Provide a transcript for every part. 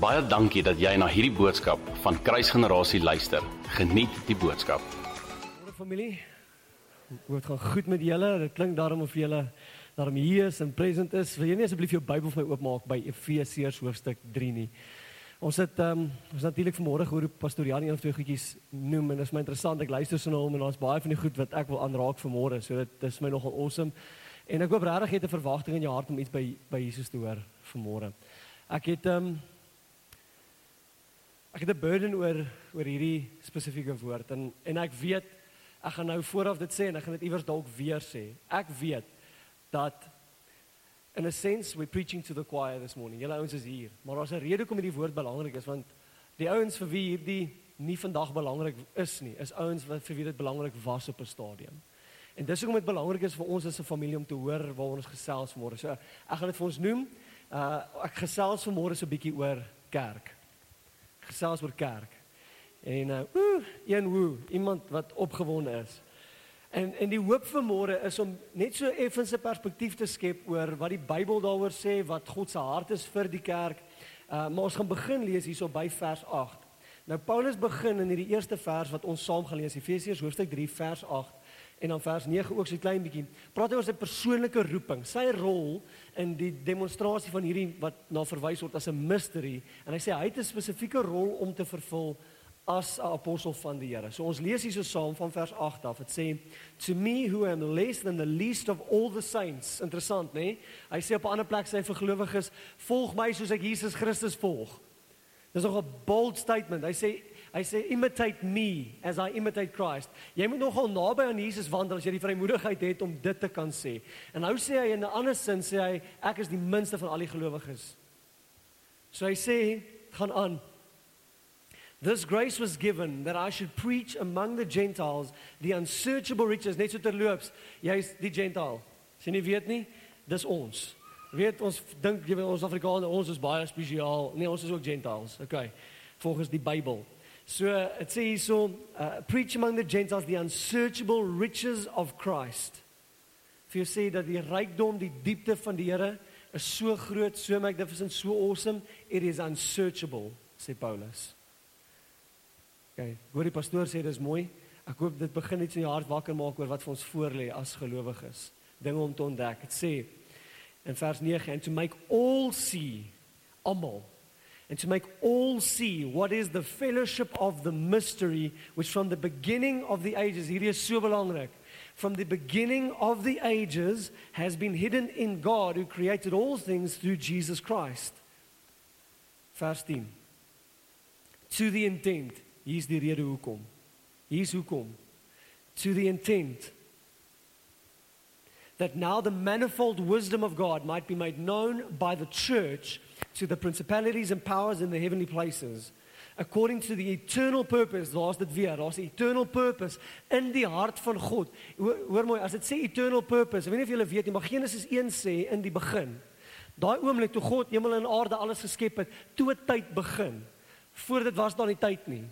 Baie dankie dat jy na hierdie boodskap van Kruisgenerasie luister. Geniet die boodskap. Goeie familie. Hoe dit gaan goed met julle? Dit klink daarom of julle daarom hier is en present is. Wil jy nie asseblief jou Bybel vir my oopmaak by Efesiërs hoofstuk 3 nie? Ons het ehm um, ons natuurlik vanmôre gehoor hoe pastoor Jan een of twee goedjies noem en dit is my interessant. Ek luister so na hom en daar's baie van die goed wat ek wil aanraak vanmôre. So dit is my nogal awesome. En ek hoop regtig jy het 'n verwagting in jou hart om iets by by Jesus te hoor vanmôre. Ek het ehm um, ek het 'n burden oor oor hierdie spesifieke woord en en ek weet ek gaan nou vooraf dit sê en ek gaan dit iewers dalk weer sê. Ek weet dat in a sense we're preaching to the choir this morning. Julle ouens is hier, maar daar's 'n rede hoekom hierdie woord belangrik is want die ouens vir wie hierdie nie vandag belangrik is nie, is ouens wat vir wie dit belangrik was op 'n stadium. En dis hoekom dit belangrik is vir ons as 'n familie om te hoor waar ons gesels môre. So ek gaan dit vir ons noem. Uh ek gesels vanmôre so 'n bietjie oor kerk. Gesels oor kerk. En uh woe, een woe, iemand wat opgewonde is. En en die hoop vir môre is om net so effens 'n perspektief te skep oor wat die Bybel daaroor sê, wat God se hart is vir die kerk. Uh maar ons gaan begin lees hierso by vers 8. Nou Paulus begin in hierdie eerste vers wat ons saam gaan lees, Efesiërs hoofstuk 3 vers 8 en dan vers 9 ook so 'n klein bietjie. Praat hy oor sy persoonlike roeping, sy rol in die demonstrasie van hierdie wat na verwys word as 'n mystery en hy sê hy het 'n spesifieke rol om te vervul as 'n apostel van die Here. So ons lees hierso saam van vers 8 af. Dit sê to me who am less than the least of all the saints. Interessant, né? Nee? Hy sê op 'n ander plek sê vir gelowiges, volg my soos ek Jesus Christus volg. Dis nog 'n bold statement. Hy sê hy sê imitate me as I imitate Christ. Jy moet nogal naby aan Jesus wandel as jy die vrymoedigheid het om dit te kan sê. En nou sê hy in 'n ander sin sê hy ek is die minste van al die gelowiges. So hy sê gaan aan This grace was given that I should preach among the Gentiles the unsearchable riches net so terloops jy's die Gentile. Sien jy weet nie? Dis ons. Weet ons dink jy ons Afrikaners ons is baie spesiaal. Nee, ons is ook Gentiles. Okay. Volgens die Bybel. So it sê hierso uh, preach among the Gentiles the unsearchable riches of Christ. Vir jy sê dat die rykdom, die diepte van die Here is so groot, so magnificent, so awesome, it is unsearchable, sê Paulus. Okay, hoor die pastoor sê dis mooi. Ek hoop dit begin iets in jou hart wakker maak oor wat vir ons voorlê as gelowiges. Dinge om te ontdek. Dit sê in vers 9 and to make all see almal and to make all see what is the fellowship of the mystery which from the beginning of the ages hierdie so from the beginning of the ages has been hidden in God who created all things through Jesus Christ. Vers 10. To the intent Hier's die rede hoekom. Hier's hoekom. To the intent that now the manifold wisdom of God might be made known by the church to the principalities and powers in the heavenly places according to the eternal purpose daar's dit weer daar's 'n eternal purpose in die hart van God hoor, hoor mooi as dit sê eternal purpose ek weet nie of julle weet nie maar Genesis 1 sê in die begin daai oomblik toe God hemel en aarde alles geskep het toe tyd begin voor dit was daar nie tyd nie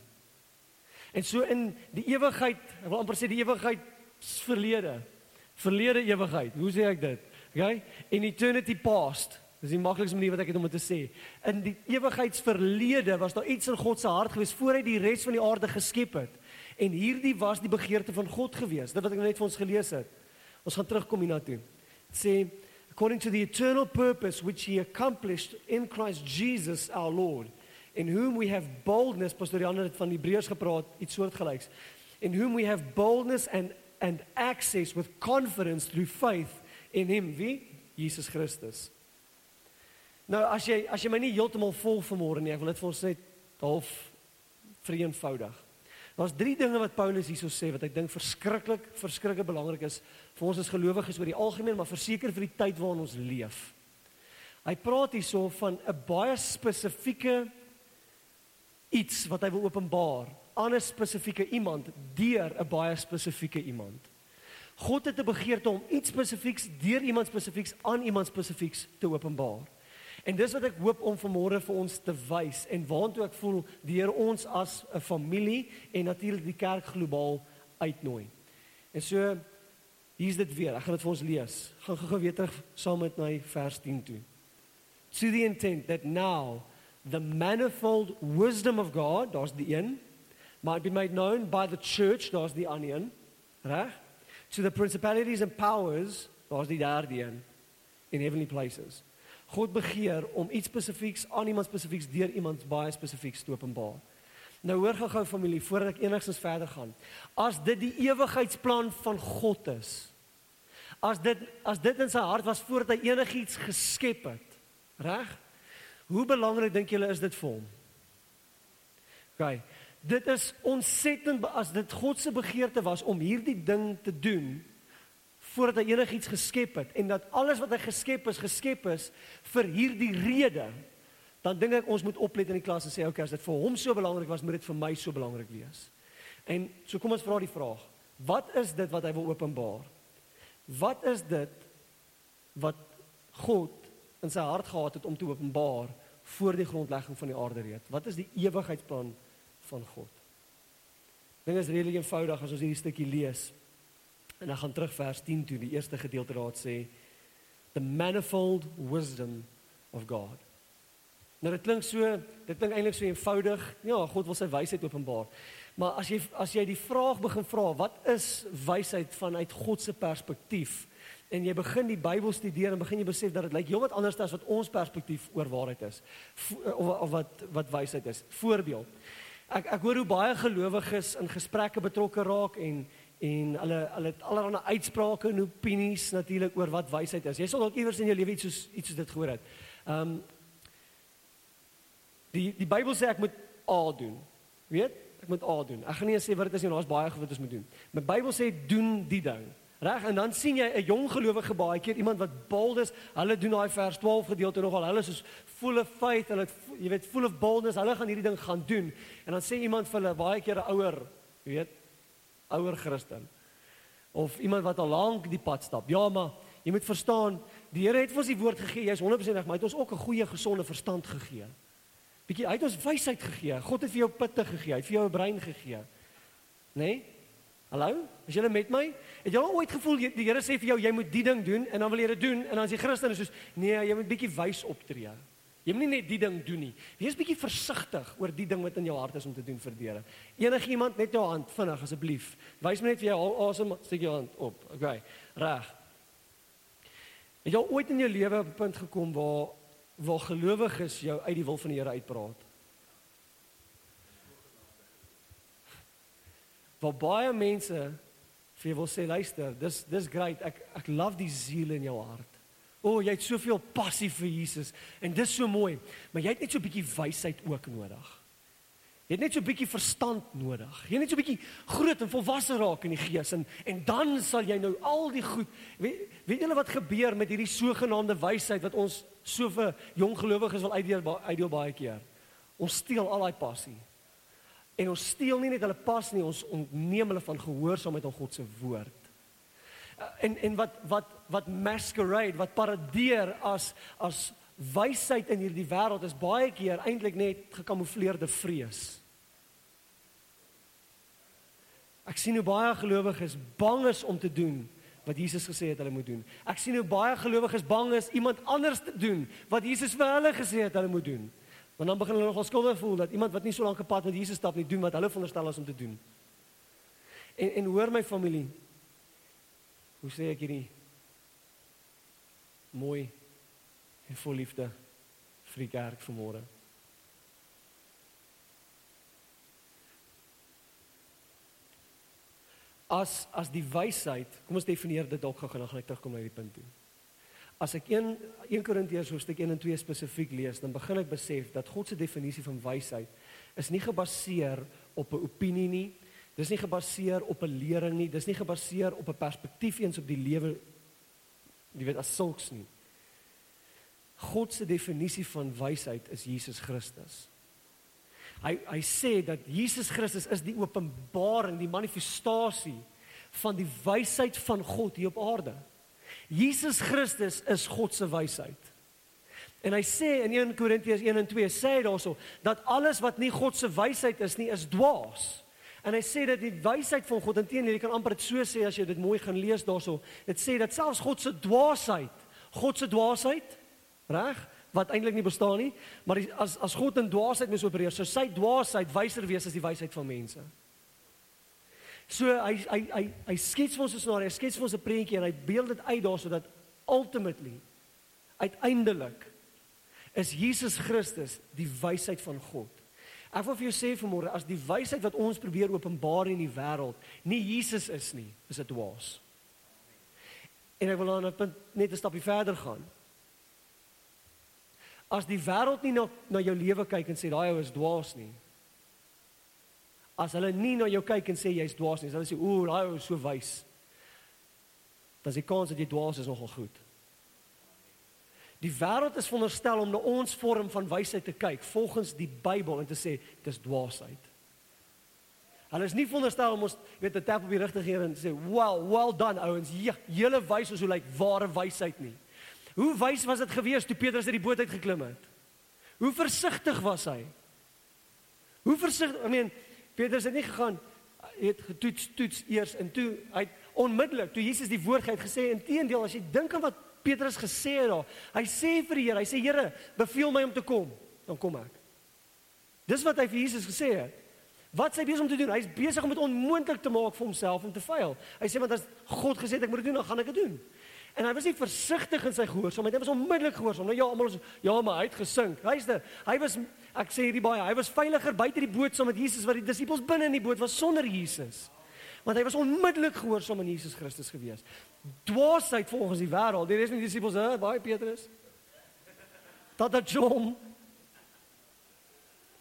En so in die ewigheid, ek wil amper sê die ewigheid verlede. Verlede ewigheid. Hoe sê ek dit? Okay? In eternity past. Dis die maklikste manier wat ek het om dit te sê. In die ewigheidsverlede was daar iets in God se hart gewees voor hy die res van die aarde geskep het. En hierdie was die begeerte van God gewees. Dit wat ek net vir ons gelees het. Ons gaan terugkom hiernatoe. Sê according to the eternal purpose which he accomplished in Christ Jesus our Lord in whom we have boldness pastor Jan het van Hebreërs gepraat iets soortgelyks in whom we have boldness and and access with confidence through faith in him wie Jesus Christus nou as jy as jy my nie heeltemal vol vanmôre nie ek wil dit vir ons net half vereenvoudig daar's drie dinge wat Paulus hierso sê wat ek dink verskriklik verskriklik belangrik is vir ons as gelowiges oor die algemeen maar verseker vir die tyd waarin ons leef hy praat hierso van 'n baie spesifieke iets wat hy wil openbaar aan 'n spesifieke iemand deur 'n baie spesifieke iemand. God het 'n begeerte om iets spesifieks deur iemand spesifieks aan iemand spesifieks te openbaar. En dis wat ek hoop om vanmôre vir ons te wys en waantoe ek voel deur ons as 'n familie en natuurlik die kerk globaal uitnooi. En so hier's dit weer. Ek gaan dit vir ons lees. Gaan gou-gou weer terug saam met my vers 10 toe. To the intent that now the manifold wisdom of God, daar's die een, might be made known by the church, daar's die ander een, reg? To the principalities and powers, daar's die derde een in heavenly places. God begeer om iets spesifieks aan iemand spesifieks deur iemand baie spesifieks te openbaar. Nou hoor gou-gou familie voordat ek enigstens verder gaan. As dit die ewigheidsplan van God is. As dit as dit in sy hart was voordat hy enigiets geskep het. Reg? Hoe belangrik dink julle is dit vir hom? OK. Dit is ontsettend as dit God se begeerte was om hierdie ding te doen voordat hy enigiets geskep het en dat alles wat hy geskep is geskep is vir hierdie rede dan dink ek ons moet oplet in die klas en sê okay as dit vir hom so belangrik was moet dit vir my so belangrik wees. En so kom ons vra die vraag. Wat is dit wat hy wil openbaar? Wat is dit wat God in sy hart gehad het om te openbaar voor die grondlegging van die aarde reeds? Wat is die ewigheidsplan van God? Ding is redelik eenvoudig as ons hierdie stukkie lees. En dan gaan terug vers 10 toe, die eerste gedeelte raad sê the manifold wisdom of God. Nou dit klink so, dit klink eintlik so eenvoudig. Ja, God wil sy wysheid openbaar. Maar as jy as jy die vraag begin vra, wat is wysheid vanuit God se perspektief? En jy begin die Bybel studeer en begin jy besef dat dit lyk heelwat anders as wat ons perspektief oor waarheid is of, of wat wat wysheid is. Voorbeeld. Ek ek hoor hoe baie gelowiges in gesprekke betrokke raak en en hulle hulle het allerlei uitsprake en opinies natuurlik oor wat wysheid is. Jy sal dalk iewers in jou lewe iets soos iets soos dit gehoor het. Ehm um, Die die Bybel sê ek moet A doen. Weet? Ek moet A doen. Ek gaan nie sê wat dit is nie, daar's baie wat ons moet doen. My Bybel sê doen die ding. Reg? En dan sien jy 'n jong gelowige baie keer iemand wat bold is. Hulle doen daai vers 12 gedeelte nogal. Hulle is full of faith. Hulle jy weet full of boldness. Hulle gaan hierdie ding gaan doen. En dan sê iemand vir hulle baie keer 'n ouer, weet, ouer Christen of iemand wat al lank die pad stap. Ja, maar jy moet verstaan, die Here het vir ons die woord gegee. Jy's 100% reg, maar hy het ons ook 'n goeie gesonde verstand gegee. Bietjie hy het ons wysheid gegee. God het vir jou putte gegee. Hy het vir jou 'n brein gegee. Nê? Nee? Hallo? Is jy met my? Het al ooit gevoel die Here sê vir jou jy moet die ding doen en dan wil jy dit doen en dan as jy Christen is soos nee, jy moet bietjie wys optree. Jy moet nie net die ding doen nie. Wees bietjie versigtig oor die ding wat in jou hart is om te doen vir die Here. Enige iemand net jou hand vinnig asseblief. Wys my net vir jou asem steek jou hand op. Okay. Reg. Het jy ooit in jou lewe op 'n punt gekom waar waar gelowiges jou uit die wil van die Here uitpraat. Waar baie mense vir jou wil sê luister, dis dis great. Ek ek love die siel in jou hart. O, oh, jy het soveel passie vir Jesus en dis so mooi, maar jy het net so 'n bietjie wysheid ook nodig. Jy het net so 'n bietjie verstand nodig. Jy net so 'n bietjie groot en volwasse raak in die gees en en dan sal jy nou al die goed weet weet julle wat gebeur met hierdie sogenaamde wysheid wat ons so vir jong gelowiges wil uitdeel uitdeel baie keer. Ons steel al daai passie. En ons steel nie net hulle pas nie, ons ontneem hulle van gehoorsaamheid aan God se woord. En en wat wat wat masquerade, wat paradeer as as wysheid in hierdie wêreld is baie keer eintlik net gekamoufleerde vrees. Ek sien hoe baie gelowiges bang is om te doen wat Jesus gesê het hulle moet doen. Ek sien hoe baie gelowiges bang is iemand anders te doen wat Jesus vir hulle gesê het hulle moet doen. Want dan begin hulle nogal skuldig voel dat iemand wat nie so lank gepad met Jesus stap nie doen wat hulle veronderstel is om te doen. En en hoor my familie. Hoe sê ek hierdie? Mooi en vol liefde vir die kerk vanmôre. As as die wysheid, kom ons definieer dit dalk gou en dan gaan ek terugkom na hierdie punt toe. As ek 1 1 Korintiërs hoofstuk 1 en 2 spesifiek lees, dan begin ek besef dat God se definisie van wysheid is nie gebaseer op 'n opinie nie. Dis nie gebaseer op 'n lering nie. Dis nie gebaseer op 'n perspektief eens op die lewe jy weet as sulks nie. God se definisie van wysheid is Jesus Christus. Hy hy sê dat Jesus Christus is die openbaring, die manifestasie van die wysheid van God hier op aarde. Jesus Christus is God se wysheid. En hy sê in 1 Korintiërs 1 en 2 sê hy daarso dat alles wat nie God se wysheid is nie is dwaas. En hy sê dat die wysheid van God intendeel jy kan amper dit so sê as jy dit mooi gaan lees daarso. Dit sê dat selfs God se dwaasheid, God se dwaasheid Reg? wat eintlik nie bestaan nie, maar die, as as God in dwaasheid moes opereer, sou sy dwaasheid wyser wees as die wysheid van mense. So hy hy hy hy skets vir ons 'n scenario, hy skets vir ons 'n prentjie en hy beeld dit uit daar sodat ultimately uiteindelik is Jesus Christus die wysheid van God. Ek wil vir jou sê vanmôre as die wysheid wat ons probeer openbaar in die wêreld nie Jesus is nie, is dit dwaas. En ek wil dan 'n punt net 'n stapie verder gaan. As die wêreld nie na na jou lewe kyk en sê daai ou is dwaas nie. As hulle nie na jou kyk en sê jy's dwaas nie, as hulle sê ooh, daai ou is so wys. Dan is die kans dat jy dwaas is nogal goed. Die wêreld is veronderstel om na ons vorm van wysheid te kyk volgens die Bybel en te sê dis dwaasheid. Hulle is nie veronderstel om ons weet 'n tap op die rug te gee en te sê, "Well, well done ouens. Ja, julle wys ons hoe lyk ware wysheid nie." Hoe wys was dit gewees toe Petrus uit die boot uit geklim het? Hoe versigtig was hy? Hoe versigtig, I mean, Petrus het nie gegaan het getoets toets eers en toe hy onmiddellik toe Jesus die woord het gesê inteendeel as jy dink aan wat Petrus gesê het daar, hy sê vir die Here, hy sê Here, beveel my om te kom, dan kom ek. Dis wat hy vir Jesus gesê het. Wat sy besig om te doen? Hy's besig om dit onmoontlik te maak vir homself om te faal. Hy sê want as God gesê het ek moet dit doen, dan gaan ek dit doen. En hy was nie versigtig in sy gehoorsaamheid. Hy was onmiddellik gehoorsaam. Nou ja, almal is ja, maar hy het gesink. Luister, hy was ek sê hierdie baie, hy was veiliger buite die boot saam met Jesus wat die disippels binne in die boot was sonder Jesus. Want hy was onmiddellik gehoorsaam aan Jesus Christus gewees. Dwaasheid volgens die wêreld. Die res van die disippels, hè, baie Petrus. Tata John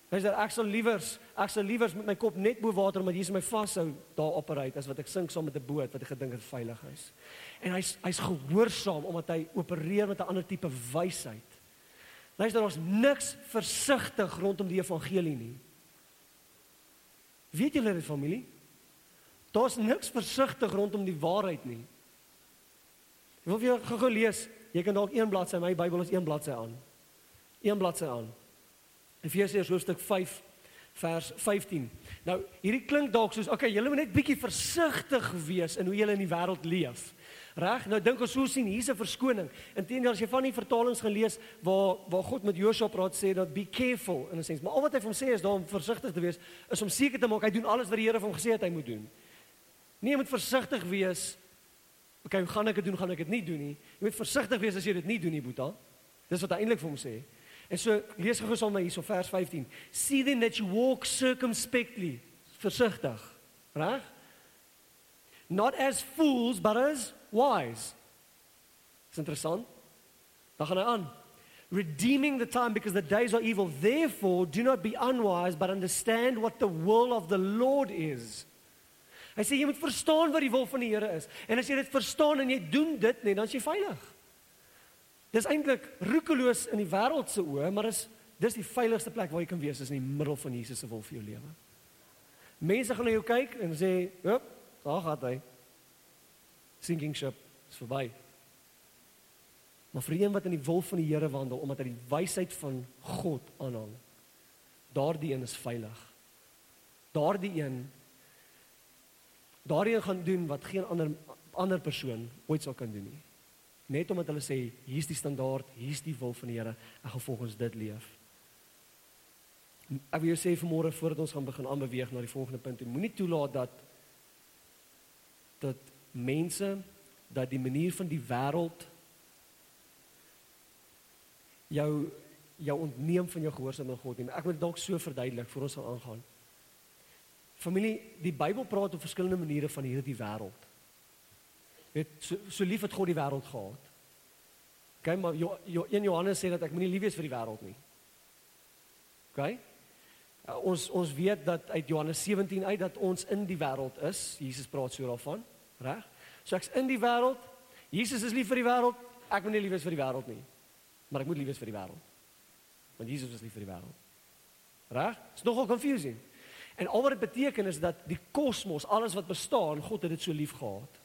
Hy sê ek sal liewers, ek sal liewers met my kop net bo water omdat Jesus my vashou daar opereer as wat ek sink saam met 'n boot wat ek gedink het veilig is. En hy's hy's gehoorsaam omdat hy opereer met 'n ander tipe wysheid. Luister, ons niks versigtig rondom die evangelie nie. Weet julle dit familie? Daar's niks versigtig rondom die waarheid nie. Ek wil vir jou gou-gou lees. Jy kan dalk een bladsy, my Bybel is een bladsy aan. Een bladsy aan. Efesiërs hoofstuk 5 vers 15. Nou, hierdie klink dalk soos, okay, julle moet net bietjie versigtig wees in hoe julle in die wêreld leef. Reg? Nou dink ons so sien hier's 'n verskoning. Inteendeel as jy van die vertalings gelees waar waar God met Josua praat sê dat be careful in 'n sens, maar al wat hy vir hom sê is daarom versigtig te wees, is om seker te maak hy doen alles wat die Here vir hom gesê het hy moet doen. Nee, jy moet versigtig wees. Okay, gaan ek dit doen, gaan ek dit nie doen nie. Jy moet versigtig wees as jy dit nie doen nie, Boeta. Dis wat hy eintlik vir hom sê. En so lees gou sommer hierso vers 15. See then that you walk circumspectly. Versigtig. Reg? Not as fools but as wise. Dis interessant. Dan gaan hy aan. Redeeming the time because the days are evil. Therefore do not be unwise but understand what the will of the Lord is. Hy sê jy moet verstaan wat die wil van die Here is. En as jy dit verstaan en jy doen dit, nee, dan is jy veilig. Dis eintlik roekeloos in die wêreld se oë, maar is dis die veiligste plek waar jy kan wees is in die middel van Jesus se wil vir jou lewe. Mense gaan na jou kyk en sê, "Hop, daar gaan hy." Sinking ship is verby. Maar vir een wat in die wil van die Here wandel omdat hy die wysheid van God aanhang, daardie een is veilig. Daardie een daardie een gaan doen wat geen ander ander persoon ooit sal kan doen nie net omdat hulle sê hier's die standaard, hier's die wil van die Here, ek gaan volgens dit leef. Ek wil jou sê vanmôre voordat ons gaan begin aanbeweeg na die volgende punt, moenie toelaat dat dat mense dat die manier van die wêreld jou jou ontneem van jou gehoorsaamheid aan God nie. Ek wil dalk so verduidelik voor ons gaan aangaan. Familie, die Bybel praat op verskillende maniere van hierdie wêreld. Weet so, so lief het God die wêreld gehad. OK, maar jo, jo, in Johannes sê dat ek moenie lief wees vir die wêreld nie. OK? Uh, ons ons weet dat uit Johannes 17 uit dat ons in die wêreld is. Jesus praat so daarvan, reg? So ek's in die wêreld. Jesus is lief vir die wêreld. Ek moet nie lief wees vir die wêreld nie. Maar ek moet lief wees vir die wêreld. Want Jesus is lief vir die wêreld. Reg? Dit's nogal confusing. En al wat dit beteken is dat die kosmos, alles wat bestaan, God het dit so lief gehad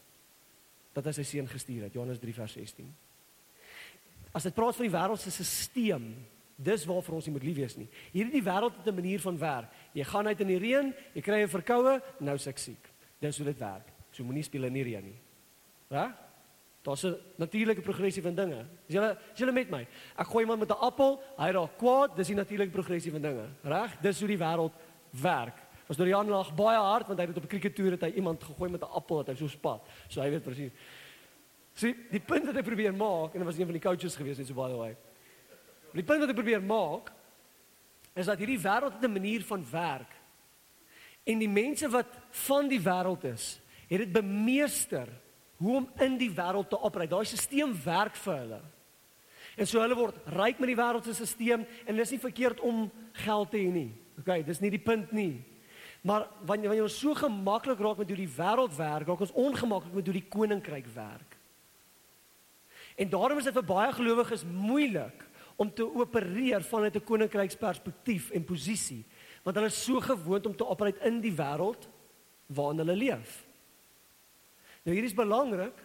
dat hy sy seun gestuur het. Johannes 3 vers 16. As dit praat van die wêreld se stelsel, dis waarvoor ons nie moet lief wees nie. Hierdie wêreld het 'n manier van werk. Jy gaan uit in die reën, jy kry 'n verkoue, nou s'ek siek. Dis hoe dit werk. So moenie speel in die reën nie. Reg? Daar's 'n natuurlike progressie van dinge. Is julle is julle met my? Ek gooi iemand met 'n appel, hy raak kwaad, dis die natuurlike progressie van dinge. Reg? Dis hoe die wêreld werk. Deur Jan lag baie hard want hy het op 'n krikettoer het hy iemand gegooi met 'n appel wat hy so spat. So hy weet presies. Sien, die punt wat hy probeer maak en dit was een van die coaches gewees net so by the way. Die punt wat hy probeer maak is dat hierdie wêreld 'n manier van werk. En die mense wat van die wêreld is, het dit bemeester hoe om in die wêreld te operate. Daai stelsel werk vir hulle. En so hulle word ryk met die wêreld se stelsel en dis nie verkeerd om geld te hê nie. Okay, dis nie die punt nie. Maar wanneer wanneer ons so gemaklik raak met hoe die wêreld werk, raak ons ongemaklik met hoe die koninkryk werk. En daarom is dit vir baie gelowiges moeilik om te opereer vanuit 'n koninkryksperspektief en posisie, want hulle is so gewoond om te operate in die wêreld waarin hulle leef. Nou hier is belangrik,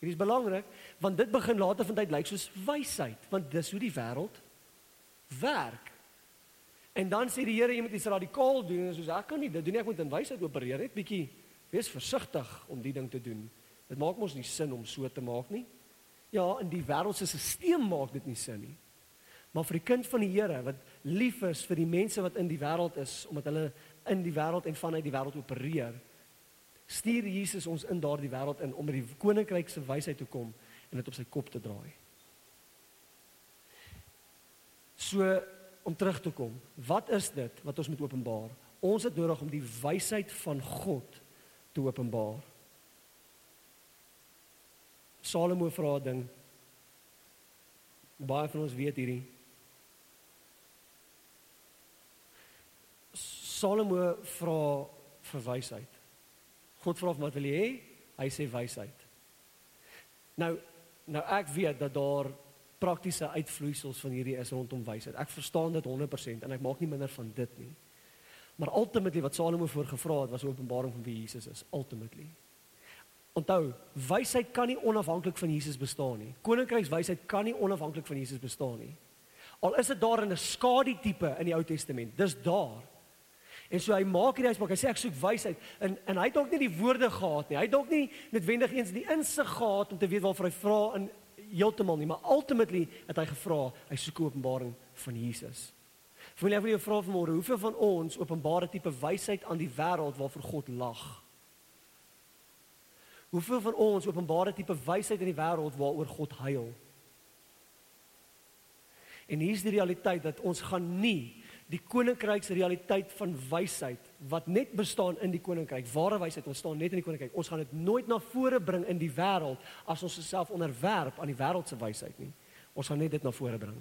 hier is belangrik want dit begin later van tyd lyk soos wysheid, want dis hoe die wêreld werk. En dan sê die Here jy moet iets radikaal doen en soos ek kan nie dit doen nie, ek moet in wysheid opereer, net bietjie wees versigtig om die ding te doen. Dit maak mos nie sin om so te maak nie. Ja, in die wêreld se stelsel maak dit nie sin nie. Maar vir die kind van die Here wat lief is vir die mense wat in die wêreld is, omdat hulle in die wêreld en vanuit die wêreld opereer, stuur Jesus ons in daardie wêreld in om met die koninkryk se wysheid te kom en dit op sy kop te draai. So om terug te kom, wat is dit wat ons moet openbaar? Ons het nodig om die wysheid van God te openbaar. Salomo vra 'n ding. Baie van ons weet hierdie. Salomo vra vir wysheid. God vra wat wil jy hê? Hy sê wysheid. Nou nou ek weet dat daar praktiese uitvloeisels van hierdie is rondom wysheid. Ek verstaan dit 100% en ek maak nie minder van dit nie. Maar ultimately wat Salomo voorgevra het was openbaring van wie Jesus is, ultimately. Onthou, wysheid kan nie onafhanklik van Jesus bestaan nie. Koninkrykswysheid kan nie onafhanklik van Jesus bestaan nie. Al is dit daar in 'n skadu tipe in die Ou Testament, dis daar. En so hy maak hierdie uitspraak. Hy sê ek soek wysheid en en hy het dalk nie die woorde gehad nie. Hy het dalk nie noodwendig eens die insig gehad om te weet waarvoor hy vra in heeltemal nie, maar ultimately het hy gevra, hy soek openbaring van Jesus. Wil jy vir jou vra vanmôre, hoeveel van ons openbare tipe wysheid aan die wêreld waarvoor God lag? Hoeveel van ons openbare tipe wysheid in die wêreld waaroor God huil? En hier is die realiteit dat ons gaan nie die koninkryks realiteit van wysheid wat net bestaan in die koninkryk. Ware wysheid ontstaan net in die koninkryk. Ons gaan dit nooit na vore bring in die wêreld as ons osself onderwerp aan die wêreldse wysheid nie. Ons gaan net dit na vore bring.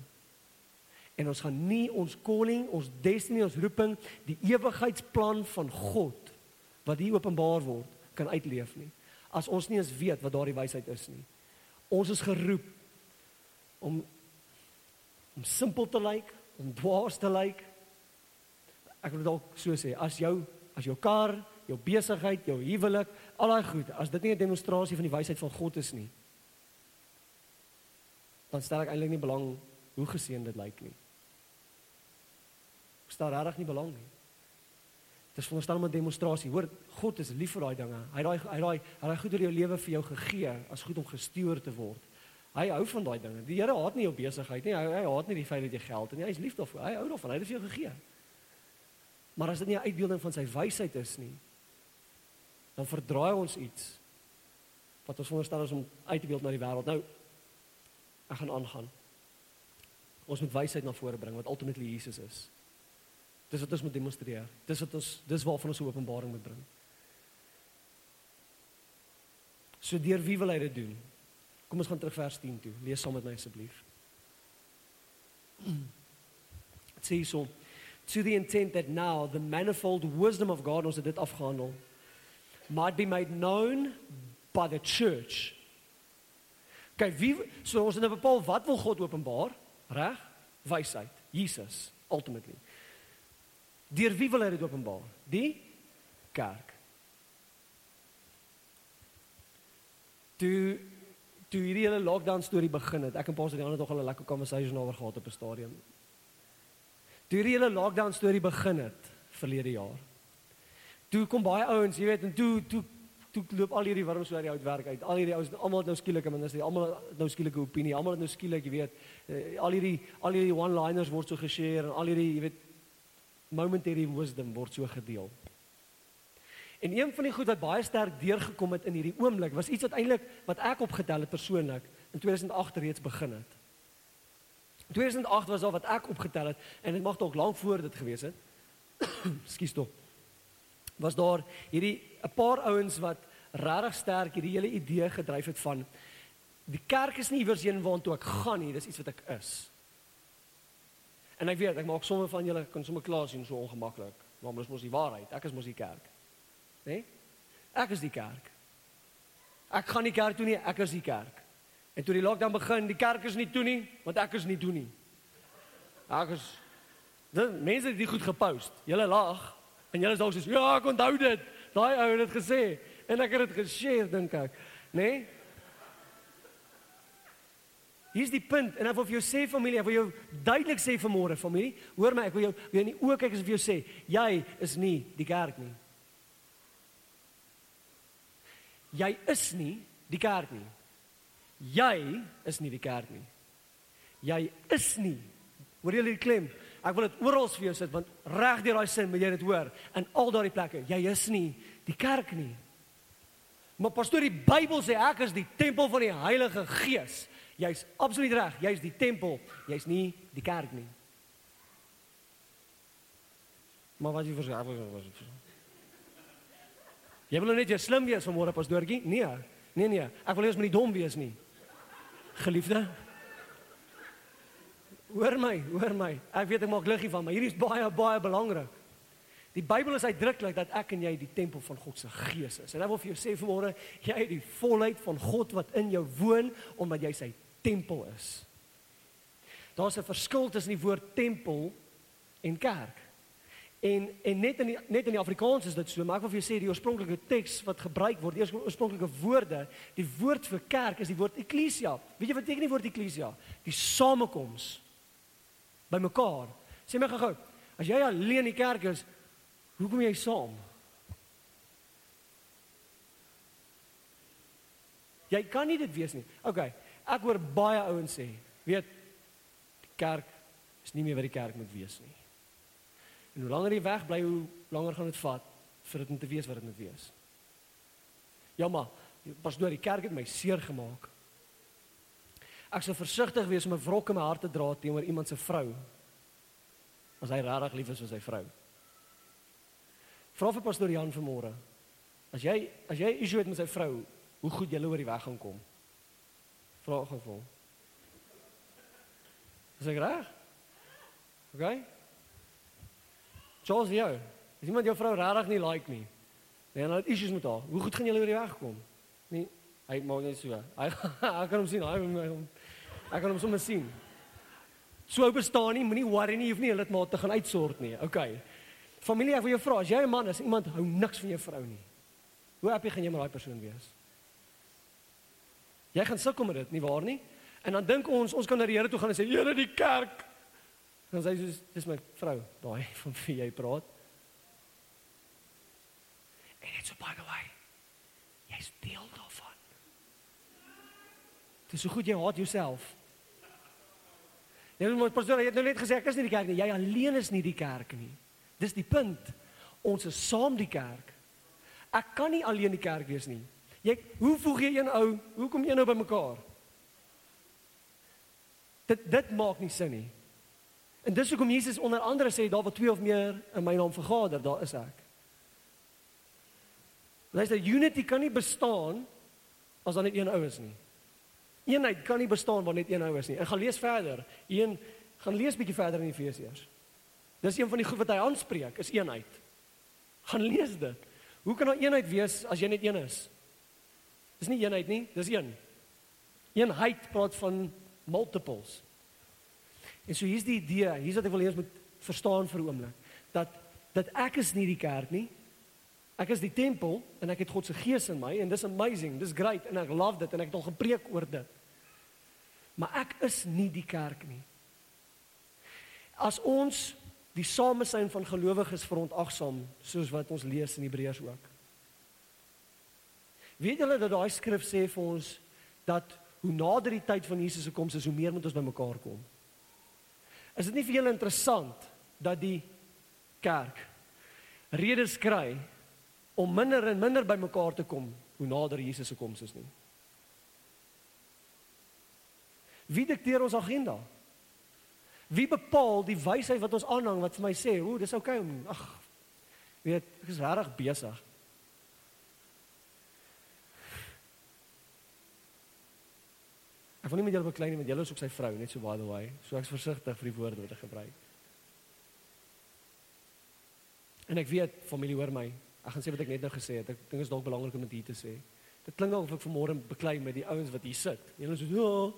En ons gaan nie ons calling, ons destiny, ons roeping, die ewigheidsplan van God wat hier openbaar word, kan uitleef nie. As ons nie eens weet wat daardie wysheid is nie. Ons is geroep om om simpel te lyk, om dwaas te lyk, ek wil dalk so sê, as jou as jou kar, jou besigheid, jou huwelik, al daai goed, as dit nie 'n demonstrasie van die wysheid van God is nie, dan stel ek eintlik nie belang hoe geseën dit lyk nie. Ek stel regtig nie belang nie. Dit is veronderstel om 'n demonstrasie. Hoor, God is lief vir daai dinge. Hy daai hy daai hy daai goed oor jou lewe vir jou gegee as goed om gestuur te word. Hy hou van daai dinge. Die Here haat nie jou besigheid nie. Hy hy haat nie die feit dat jy geld het nie. Hy is lief daarvoor. Hy hou daarvan. Hy het dit vir jou gegee. Maar as dit nie 'n uitbeelding van sy wysheid is nie, dan verdraai ons iets wat ons veronderstel is om uit te beeld na die wêreld. Nou ek gaan aangaan. Ons moet wysheid na vore bring wat ultimately Jesus is. Dis wat ons moet demonstreer. Dis wat ons dis waarvan ons openbaring moet bring. So deur wie wil hy dit doen? Kom ons gaan terug vers 10 toe. Lees saam met my asseblief. Dit sê so to the intent that now the manifold wisdom of God ons het dit afgehandel might be made known by the church. Kyk, wie so ons het nou bepaal wat wil God openbaar? Reg? Wysheid, Jesus ultimately. Deur wie wil hy dit openbaar? Die kerk. Toe toe hierdie hele lockdown storie begin het, ek en Jan het nog al 'n lekker conversation oor gehad op 'n stadium. Toe die hele lockdown storie begin het verlede jaar. Toe kom baie ouens, jy weet, en toe toe toe loop al hierdie wurms uit die hout werk uit. Al hierdie ouens almal het nou skielike minister, almal het nou skielike opinie, almal het nou skielik, jy weet, uh, al hierdie al hierdie one-liners word so geshare en al hierdie, jy weet, momentary wisdom word so gedeel. En een van die goed wat baie sterk deurgekom het in hierdie oomblik was iets wat eintlik wat ek opgetel het persoonlik in 2008 reeds begin het. In 2008 was al wat ek opgetel het en dit mag dalk lank voor dit gewees het. Skus tog. Was daar hierdie 'n paar ouens wat regtig sterk hierdie hele idee gedryf het van die kerk is nie iewers heen waartoe ek gaan nie, dis iets wat ek is. En ek weet, ek maak sommer van julle kan sommer klaar sien so ongemaklik, maar mos mos die waarheid. Ek is mos die kerk. Né? Nee? Ek is die kerk. Ek gaan nie kerk toe nie, ek is die kerk. En toe die lockdown begin, die kerk is nie toe nie, want ek is nie toe nie. Ek is Dan mense het dit goed gepost. Julle lag en julle is dalk soos ja, ek onthou dit. Daai ou het dit gesê en ek het dit geshare dink ek, né? Nee? Hier's die punt en ek wil vir jou sê familie, ek wil jou duidelik sê vanmôre familie, hoor my, ek wil jou weer in die oë kyk en vir jou sê, jy is nie die kerk nie. Jy is nie die kerk nie. Jy is nie die kerk nie. Jy is nie. Hoor jy die klem? Ek wil dit oral vir jou sit want reg deur daai sin moet jy dit hoor in al daardie plekke. Jy is nie die kerk nie. Maar pastoor, die Bybel sê ek is die tempel van die Heilige Gees. Jy's absoluut reg. Jy's die tempel. Jy's nie die kerk nie. Maar wat jy verstaan? Jy wil net jy slim wees vanmôre pastoortjie? Nee. Nee nee. Ek wil eers met die dom wees nie geliefde. Hoor my, hoor my. Ek weet ek maak liggie van, maar hierdie is baie baie belangrik. Die Bybel is uitdruklik dat ek en jy die tempel van God se Gees is. En ek wil vir jou sê vanmôre, jy het die volheid van God wat in jou woon omdat jy sy tempel is. Daar's 'n verskil tussen die woord tempel en kerk. En en net in die, net in die Afrikaans is dit so, maar ek wil vir julle sê die oorspronklike teks wat gebruik word, die oorspronklike woorde, die woord vir kerk is die woord eklesia. Weet jy wat beteken die woord eklesia? Die samekoms by mekaar. Sê my gou-gou, as jy alleen in die kerk is, hoe kom jy saam? Jy kan nie dit wees nie. OK, ek hoor baie ouens sê, weet, die kerk is nie meer wat die kerk moet wees nie. En hoe langer jy weg bly, hoe langer gaan dit vat vir dit om te weet wat dit moet wees. Ja maar, pastoor, die kerk het my seer gemaak. Ek sou versigtig wees om 'n wrok in my hart te dra teenoor iemand se vrou as hy regtig lief is vir sy vrou. Vra vir pastoor Jan vanmôre. As jy as jy issue het met sy vrou, hoe goed jy oor die weg gaan kom? Vra gou vir hom. Is ek reg? Okay? Charles jou. As iemand jou vrou regtig nie like nie. Nee, hy het issues met haar. Hoe goed gaan julle oor die weg kom? Nee, hy maak net so. Hy ek kan hom sien. Hy ek kan hom sommer sien. So bestaan nie, moenie worry nie, jy hoef nie hulle maar te gaan uitsort nie. Okay. Familie, ek wil jou vra, as jy 'n man is, iemand hou niks van jou vrou nie. Hoe happy gaan jy met daai persoon wees? Jy gaan sukkel met dit, nie waar nie? En dan dink ons, ons kan na die Here toe gaan en sê, Here, die kerk Dan sê sy dis my vrou, daai van wie jy praat. En it's a by the way. Jy's deel daarvan. Dis so goed jy haat jouself. Jy moet pastoor, jy het nou net gesê ek is nie die kerk nie. Jy alleen is nie die kerk nie. Dis die punt. Ons is saam die kerk. Ek kan nie alleen die kerk wees nie. Jy hoe voeg jy een ou? Hoe kom jy nou by mekaar? Dit dit maak nie sin nie. En dis hoekom Jesus onder andere sê daar waar twee of meer in my naam vergader, daar is ek. Luister, unity kan nie bestaan as daar net een ou is nie. Eenheid kan nie bestaan waar net een ou is nie. En gaan lees verder. Een gaan lees bietjie verder in Efesiërs. Dis een van die goed wat hy aanspreek, is eenheid. Gaan lees dit. Hoe kan daar eenheid wees as jy net een is? Dis nie eenheid nie, dis een. Eenheid praat van multiples. En so hier's die idee, hier's wat ek wil hê ons moet verstaan vir 'n oomblik, dat dat ek is nie die kerk nie. Ek is die tempel en ek het God se gees in my en dis amazing, dis great en ek love dit en ek het al gepreek oor dit. Maar ek is nie die kerk nie. As ons die samesyn van gelowiges verontagsaam soos wat ons lees in Hebreërs ook. Weet julle dat daai skrif sê vir ons dat hoe nader die tyd van Jesus se koms is, hoe meer moet ons bymekaar kom? Is dit nie vir julle interessant dat die kerk redes kry om minder en minder bymekaar te kom hoe nader Jesus se koms is nie? Wie dikteer ons agenda? Wie bepaal die wysheid wat ons aanhang wat vir my sê, "O, dis oukei okay om ag weet, ek is regtig besig." Ek wil nie met julle beklei nie, want julle is ook sy vrou, net so by the way. So ek's versigtig vir die woorde wat ek gebruik. En ek weet familie hoor my. Ek gaan sê wat ek net nou gesê het. Ek dink dit is dalk belangrik om dit hier te sê. Dit klink of ek vanmôre beklei met die ouens wat hier sit. Julle is so, "Ja,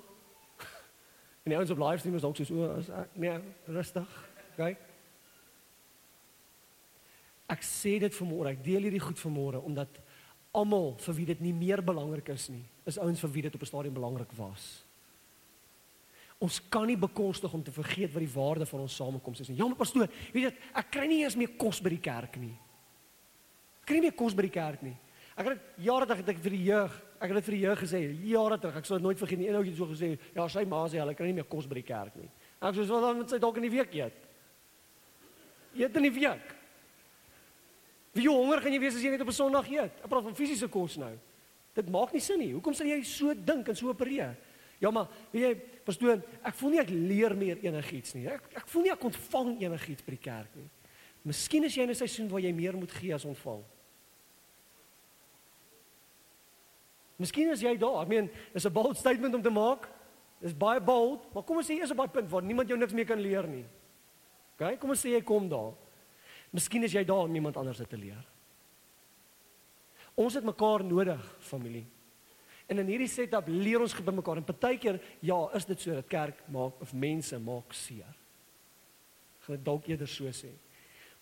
En die ouens op livestream is ook so so as ek nee, rustig. OK. Ek sê dit vanmôre, ek deel hierdie goed vanmôre omdat almal vir wie dit nie meer belangrik is nie, is ouens vir wie dit op 'n stadium belangrik was. Ons kan nie bekostig om te vergeet wat die waarde van ons samekoms is nie. Ja, maar pastoor, weet jy, ek kry nie eens meer kos by die kerk nie. Ek kry nie meer kos by die kerk nie. Ek het jare terug ek vir die jeug, ek het dit vir die jeug gesê, jare terug, ek sal dit nooit vergeet nie. Een ouetjie het so gesê, ja, sy ma sê hulle kry nie meer kos by die kerk nie. Ek sê, "Wat dan met sy dalk in die week eet?" Eet in die week. Wie honger gaan jy wees as jy net op 'n Sondag eet? Ek praat van fisiese kos nou. Dit maak nie sin nie. Hoekom sal jy so dink en so opereer? Ja, maar weet jy, pastoor, ek voel nie ek leer meer enigiets nie. Ek ek voel nie ek ontvang enigiets by die kerk nie. Miskien is jy in 'n seisoen waar jy meer moet gee as ontvang. Miskien is jy daar. Ek meen, dis 'n bold statement om te maak. Dis baie bold, maar kom ons sê eers op daai punt waar niemand jou niks meer kan leer nie. OK, kom ons sê jy kom daar. Miskien is jy daar om iemand anders te leer. Ons het mekaar nodig, familie. En in hierdie setup leer ons by mekaar en partykeer ja, is dit so dat kerk maak of mense maak seer. Gaan dit dalk eerder so sê.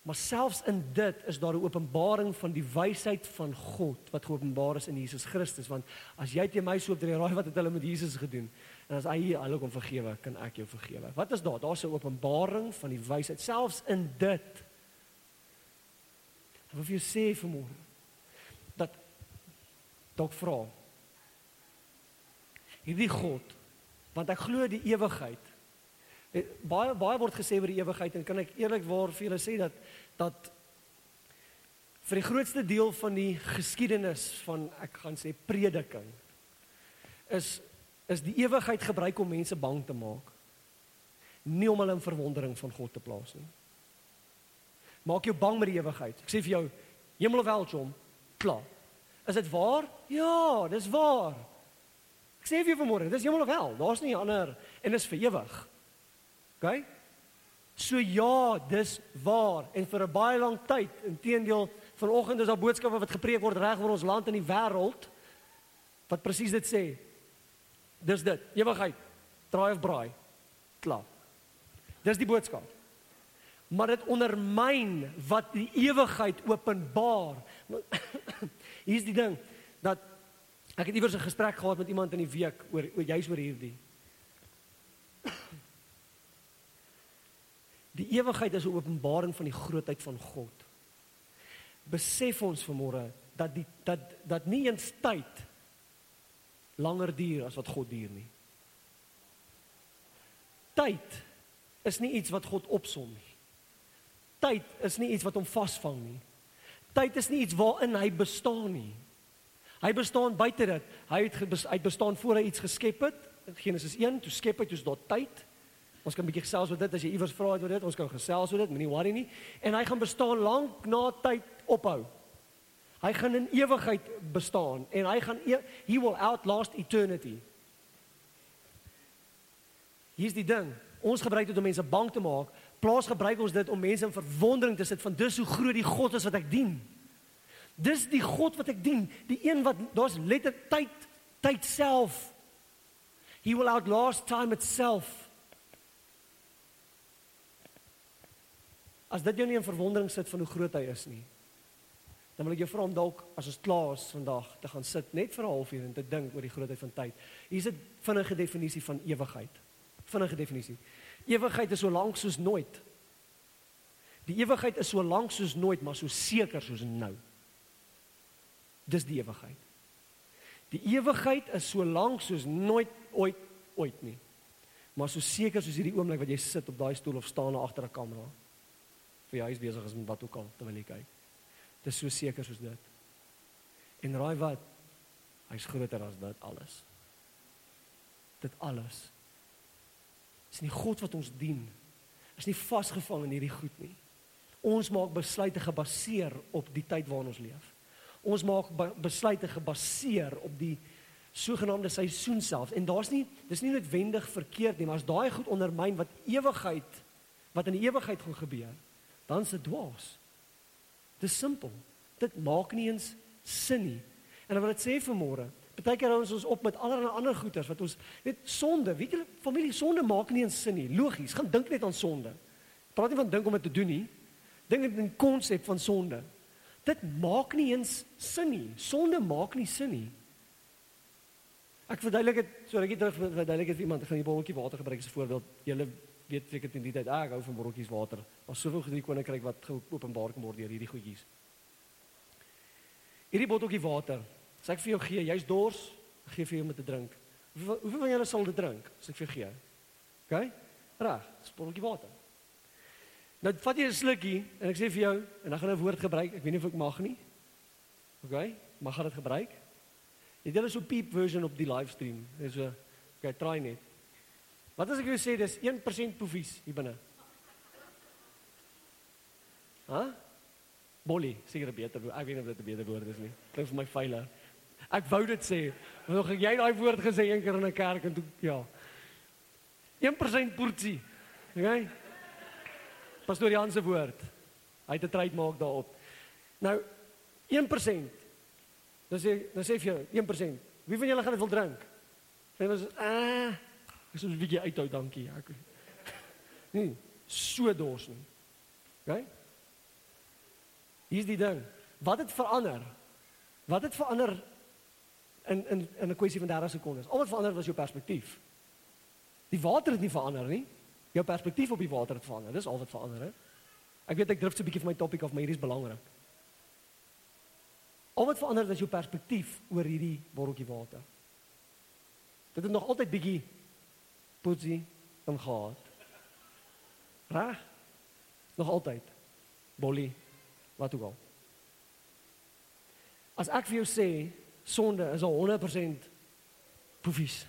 Maar selfs in dit is daar 'n openbaring van die wysheid van God wat geopenbaar is in Jesus Christus want as jy teen my so op drie raai wat het hulle met Jesus gedoen en as hy hulle kon vergewe kan ek jou vergewe. Wat is daar? Daar's 'n openbaring van die wysheid selfs in dit. Wat wil jy sê vanmôre? Dat dalk vra. Hierdie God want ek glo die ewigheid Eh, baie baie word gesê oor die ewigheid en kan ek eerlikwaar vir julle sê dat dat vir die grootste deel van die geskiedenis van ek gaan sê prediking is is die ewigheid gebruik om mense bang te maak nie om hulle in verwondering van God te plaas nie maak jou bang met die ewigheid ek sê vir jou hemel of hel chom klaar is dit waar ja dis waar ek sê vir jou vanmôre dis hemel of hel daar's nie ander en dis vir ewig OK? So ja, dis waar en vir 'n baie lang tyd, inteendeel, vanoggend is daar boodskappe wat gepreek word reg oor ons land en die wêreld wat presies dit sê. Dis dit, ewigheid. Draai of braai. Klaar. Dis die boodskap. Maar dit ondermyn wat die ewigheid openbaar. Hier's die ding dat ek het iewers 'n gesprek gehad met iemand in die week oor oor juis oor hierdie. Die ewigheid is 'n openbaring van die grootheid van God. Besef ons vanmôre dat die dat dat nie eens tyd langer duur as wat God duur nie. Tyd is nie iets wat God opsom nie. Tyd is nie iets wat hom vasvang nie. Tyd is nie iets waarin hy bestaan nie. Hy bestaan buite dit. Hy het hy bestaan voor hy iets geskep het. Genesis 1, toe skep hy, toe is daar tyd. Ons kan 'n bietjie gesels oor dit as jy iewers vra oor dit, ons kan gesels oor dit, moenie worry nie. En hy gaan bestaan lank na tyd ophou. Hy gaan in ewigheid bestaan en hy gaan e he will outlast eternity. Hier's die ding. Ons gebruik dit om mense bang te maak. Plaas gebruik ons dit om mense in verwondering te sit van dis hoe groot die God is wat ek dien. Dis die God wat ek dien, die een wat daar's letter tyd tyd self. He will outlast time itself. As dit jou nie in verwondering sit van hoe groot hy is nie. Dan wil ek jou vra om dalk as ons klaar is vandag te gaan sit net vir 'n halfuur en te dink oor die grootheid van tyd. Hier's 'n vinnige definisie van ewigheid. Vinnige definisie. Ewigheid is so lank soos nooit. Die ewigheid is so lank soos nooit, maar so seker soos nou. Dis die ewigheid. Die ewigheid is so lank soos nooit ooit ooit nie. Maar so seker soos hierdie oomblik wat jy sit op daai stoel of staan agter 'n kamera. Vir jy is besig is met wat ook al terwyl jy kyk. Dit is so seker soos dit. En raai wat? Hy's groter as dit alles. Dit alles. Dis nie God wat ons dien. Is nie vasgevang in hierdie goed nie. Ons maak besluite gebaseer op die tyd waarin ons leef. Ons maak besluite gebaseer op die sogenaamde seisoen self en daar's nie dis nie noodwendig verkeerd nie, maar as daai goed ondermyn wat ewigheid wat in die ewigheid gaan gebeur, dan dit dwaas. Dis simpel. Dit maak nie eens sin nie. En dan wil dit sê vir môre, Partykeer hou ons ons op met allerlei ander goeters wat ons weet sonde, weet julle familie sonde maak nie eens sin nie. Logies, gaan dink net aan sonde. Praat nie van dink om dit te doen nie. Dink net aan die konsep van sonde. Dit maak nie eens sin nie. Sonde maak nie sin nie. Ek verduidelik dit so rukkie terug verduidelik dit iemand gaan die botteltjie water gebruik as 'n voorbeeld. Julle weet seker in die tyd, ah, ek hou van botteltjies water. Daar's soveel gedrie koninkryk wat geopenbaar kan word deur hierdie goedjies. Hierdie botteltjie water As ek vir jou gee, jy's dors, ek gee vir jou om te drink. Hoeveel hoeveel van julle sal dit drink as ek vir jou gee? OK? Reg, spotteltjie water. Nou vat jy 'n slukkie en ek sê vir jou en dan gaan 'n woord gebruik. Ek weet nie of ek mag nie. OK? Mag gaan dit gebruik? Het so 'n peep version op die livestream. Dis so OK, try net. Wat as ek jou sê dis 1% poefies hier binne? Hæ? Huh? Bolly, seker beter. Ek weet nie of dit 'n beter woord is nie. Klink vir my veilig. Ek wou dit sê. Nog jy daai woord gesê een keer in 'n kerk en toe ja. 1% portie. Okay? Pastor Jan se woord. Hy het 'n tryd maak daarop. Nou 1%. Dan sê dan sê vir jou 1%. Wie van julle gaan dit wil drink? Sê ons ah, ek sou 'n bietjie uithou, dankie. Ek Nee, so dors nie. Okay? Hier's die ding. Wat het verander? Wat het verander in in in 'n kwessie van 30 sekondes. Al wat verander was jou perspektief. Die water het nie verander nie. Jou perspektief op die water het verander. Dis al wat verander het. Ek weet ek drif so 'n bietjie van my topic af, maar hierdie is belangrik. Al wat verander het is jou perspektief oor hierdie botteltjie water. Dit het nog altyd bietjie poetsie om gehad. Reg? Nog altyd. Bolly. Wat ook al. As ek vir jou sê sonde is al 100% poefies.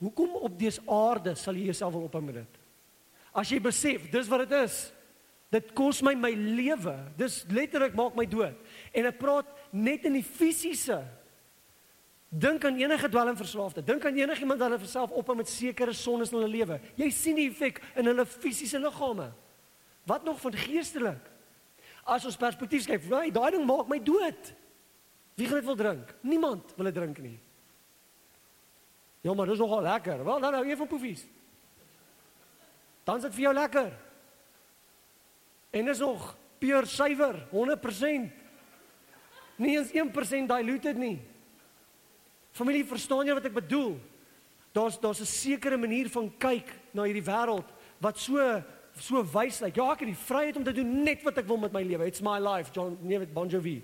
Hoekom op dese aarde sal jy jouself wil ophou met dit? As jy besef, dis wat dit is. Dit kos my my lewe. Dis letterlik maak my dood. En ek praat net in die fisiese. Dink aan enige dwelmverslaafde. Dink aan enigiemand wat hulle self ophou met sekere sondes in hulle lewe. Jy sien die effek in hulle fisiese liggame. Wat nog van geestelik? As ons perspektief kyk, daai ding maak my dood. Wie gaan dit wil drink? Niemand wil dit drink nie. Ja, maar dis nogal lekker. Wel, dan nou een van poefies. Dan is dit vir jou lekker. En is nog puur suiwer, 100%. Nie eens 1% diluted nie. Familie, verstaan jy wat ek bedoel? Daar's daar's 'n sekere manier van kyk na hierdie wêreld wat so so wys lyk. Ja, ek het die vryheid om te doen net wat ek wil met my lewe. It's my life, John, nee, met Bon Jovi.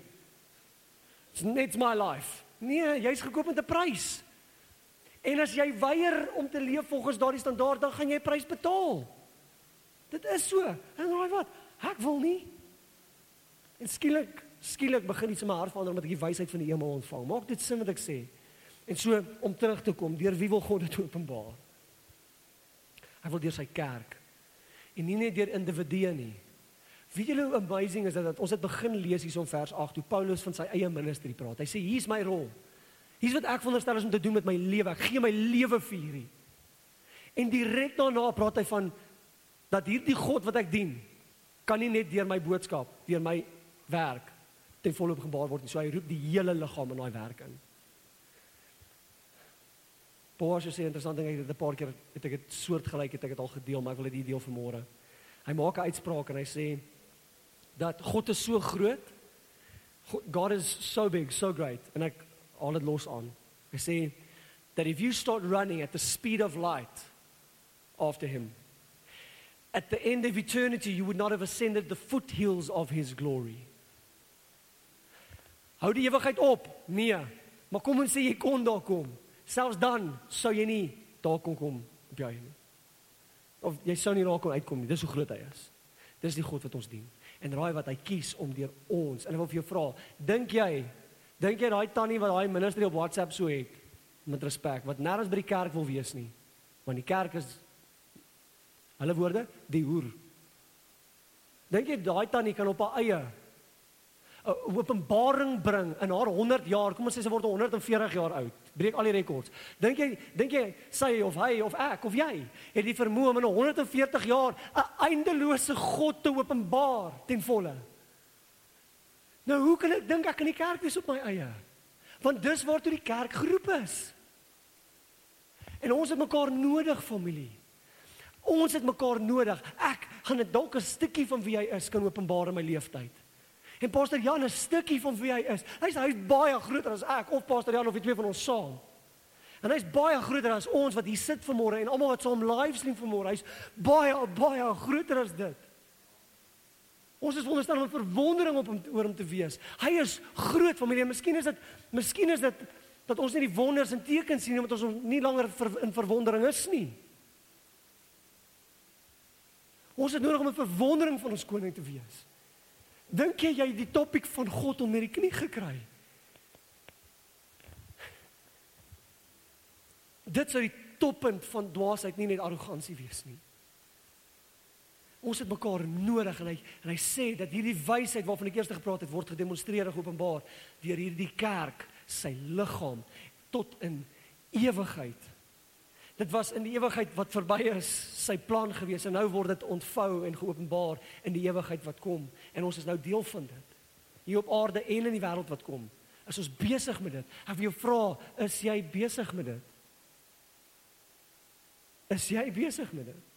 It's net my life. Nee, jy's gekoop met 'n prys. En as jy weier om te leef volgens daardie standaard, dan gaan jy prys betaal. Dit is so. En raai wat? Ek wil nie. En skielik, skielik begin iets in my hart verander omdat ek die wysheid van die hemel ontvang. Maak dit sin wat ek sê? En so om terug te kom, deur wie wil God dit openbaar? Hy wil deur sy kerk. En nie net deur individue nie. Weet julle hoe amazing is dit dat ons het begin lees hierson vers 8 hoe Paulus van sy eie ministerie praat. Hy sê hier's my rol. Hier's wat ek veronderstel is om te doen met my lewe. Ek gee my lewe vir hierdie. En direk daarna praat hy van dat hierdie God wat ek dien kan nie net deur my boodskap, deur my werk ten volle openbaar word nie. So hy roep die hele liggaam in daai werk in. Paulus sê interessant ding, ek het 'n paar keer het ek dit soortgelyk het ek dit al gedeel, maar ek wil dit deel vanmôre. Hy maak 'n uitspraak en hy sê dat God is so groot. God is so big, so great. En ek al dit los aan. Hy sê that if you start running at the speed of light after him at the end of eternity you would not have ascended the foothills of his glory. Hou die ewigheid op? Nee. Maar kom ons sê jy kon daar kom. Selfs dan sou jy nie daar kon kom op jou nie. Of jy sou nie daar kon uitkom nie. Dis hoe groot hy is. Dis die God wat ons dien. En raai wat hy kies om deur ons. En ek wil vir jou vra, dink jy dink jy daai tannie wat daai ministry op WhatsApp so het met respek wat nêrens by die kerk wil wees nie. Want die kerk is hulle woorde, die hoer. Dink jy daai tannie kan op haar eie 'n openbaring bring in haar 100 jaar. Kom ons sê sy word 140 jaar oud. Breek al die rekords. Dink jy dink jy sy of hy of ek of jy het die vermoë om in 140 jaar 'n eindelose God te openbaar ten volle? Nou hoe kan ek dink ek kan die kerk wees op my eie? Want dis waartoe die kerk geroep is. En ons het mekaar nodig, familie. Ons het mekaar nodig. Ek gaan dit dalk 'n stukkie van wie hy is kan openbaar in my lewe tyd. En Pastor Jan is 'n stukkie van wie hy is. Hy's hy's baie groter as ek of Pastor Jan of die twee van ons saam. En hy's baie groter as ons wat hier sit vanmôre en almal wat saam livestream vanmôre. Hy's baie baie groter as dit. Ons is wonderstel om verwondering op hom oor hom te wees. Hy is groot familie. Miskien is dit miskien is dit dat ons nie die wonders en tekens sien omdat ons nie langer ver, in verwondering is nie. Ons het nodig om 'n verwondering van ons koning te wees. Dink jy jy die topik van God onder die knie gekry? Dit sou die toppunt van dwaasheid nie net arrogansie wees nie. Ons het mekaar nodig en hy en hy sê dat hierdie wysheid waarvan ek eers gepraat het word gedemonstreer en geopenbaar deur hierdie kerk, sy liggaam tot in ewigheid. Dit was in die ewigheid wat verby is, sy plan gewees en nou word dit ontvou en geopenbaar in die ewigheid wat kom en ons is nou deel van dit. Hier op aarde en in die wêreld wat kom. Is ons besig met dit? Ek wil jou vra, is jy besig met dit? Is jy besig met dit?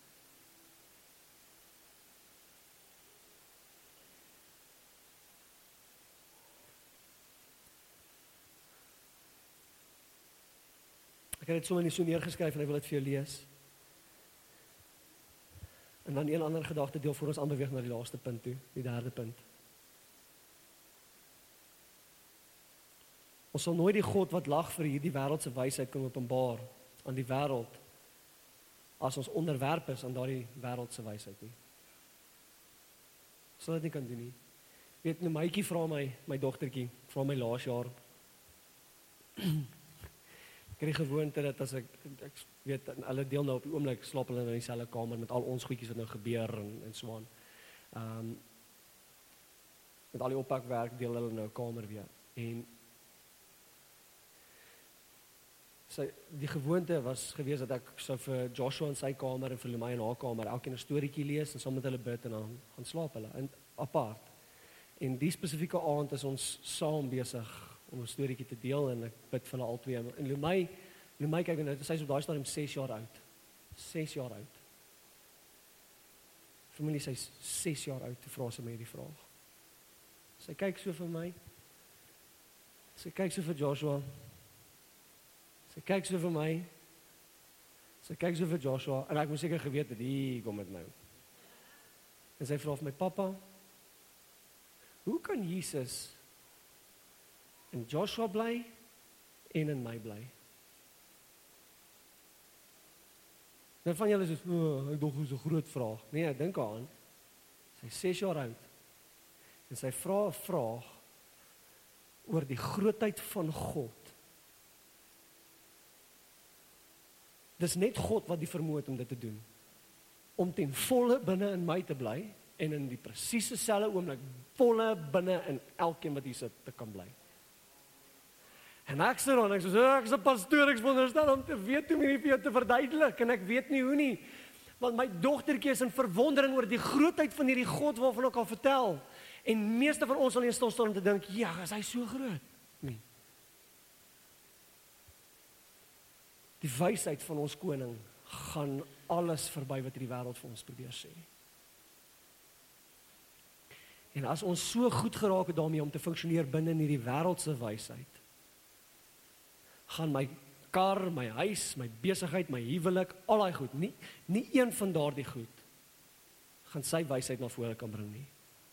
Ek het dit sommer net so neergeskryf en ek wil dit vir jou lees. En dan een ander gedagte deel vir ons aanbeweeg na die laaste punt toe, die derde punt. Ons sal nooit die God wat lag vir hierdie wêreldse wysheid kan openbaar aan die wêreld as ons onderwerp is aan daardie wêreldse wysheid nie. Sal dit nie kan doen nie. Weet 'n meitjie vra my, my dogtertjie, vra my laas jaar Ek het die gewoonte dat as ek ek weet hulle deel nou op die oomblik slaap hulle in dieselfde kamer met al ons goedjies wat nou gebeur en en so aan. Ehm um, met al die oppakwerk deel hulle nou kamer weer. En sy die gewoonte was gewees dat ek sou vir Joshua in sy kamer en vir Lemay in haar kamer elkeen 'n storieetjie lees en saam met hulle bid en dan gaan slaap hulle in apart. En die spesifieke aand is ons saam besig om 'n storieetjie te deel en ek bid vir hulle albei. En Lumay, Lumay kyk nou, sy is op daai stadium 6 jaar oud. 6 jaar oud. Familie sê 6 jaar oud te vra sy my hierdie vraag. Sy kyk so vir my. Sy kyk so vir Joshua. Sy kyk so vir my. Sy kyk so vir Joshua en ek moes seker geweet het hier kom dit nou. En sy vra vir my pappa, hoe kan Jesus in Joshua bly en in my bly. Dan van julle is oh, ek dink dis 'n groot vraag. Nee, dink aan. Sy 6 jaar oud. En sy vra 'n vraag oor die grootheid van God. Dis net God wat die vermoë het om dit te doen. Om ten volle binne in my te bly en in die presiese selfde oomblik volle binne in elkeen wat hier sit te kan bly. En ek sê dan ek sê ek is 'n pastoor ek wonderstel om te weet hoe om hierdie vir jou te verduidelik en ek weet nie hoe nie. Want my dogtertjie is in verwondering oor die grootheid van hierdie God waarvan ek al vertel. En meeste van ons sal nie stil staan om te dink, ja, is hy so groot? Nee. Die wysheid van ons koning gaan alles verby wat hierdie wêreld vir ons probeer sê. En as ons so goed geraak het daarmee om te funksioneer binne in hierdie wêreldse wysheid, gaan my kar, my huis, my besigheid, my huwelik, al daai goed, nie nie een van daardie goed gaan sy wysheid na vore kan bring nie.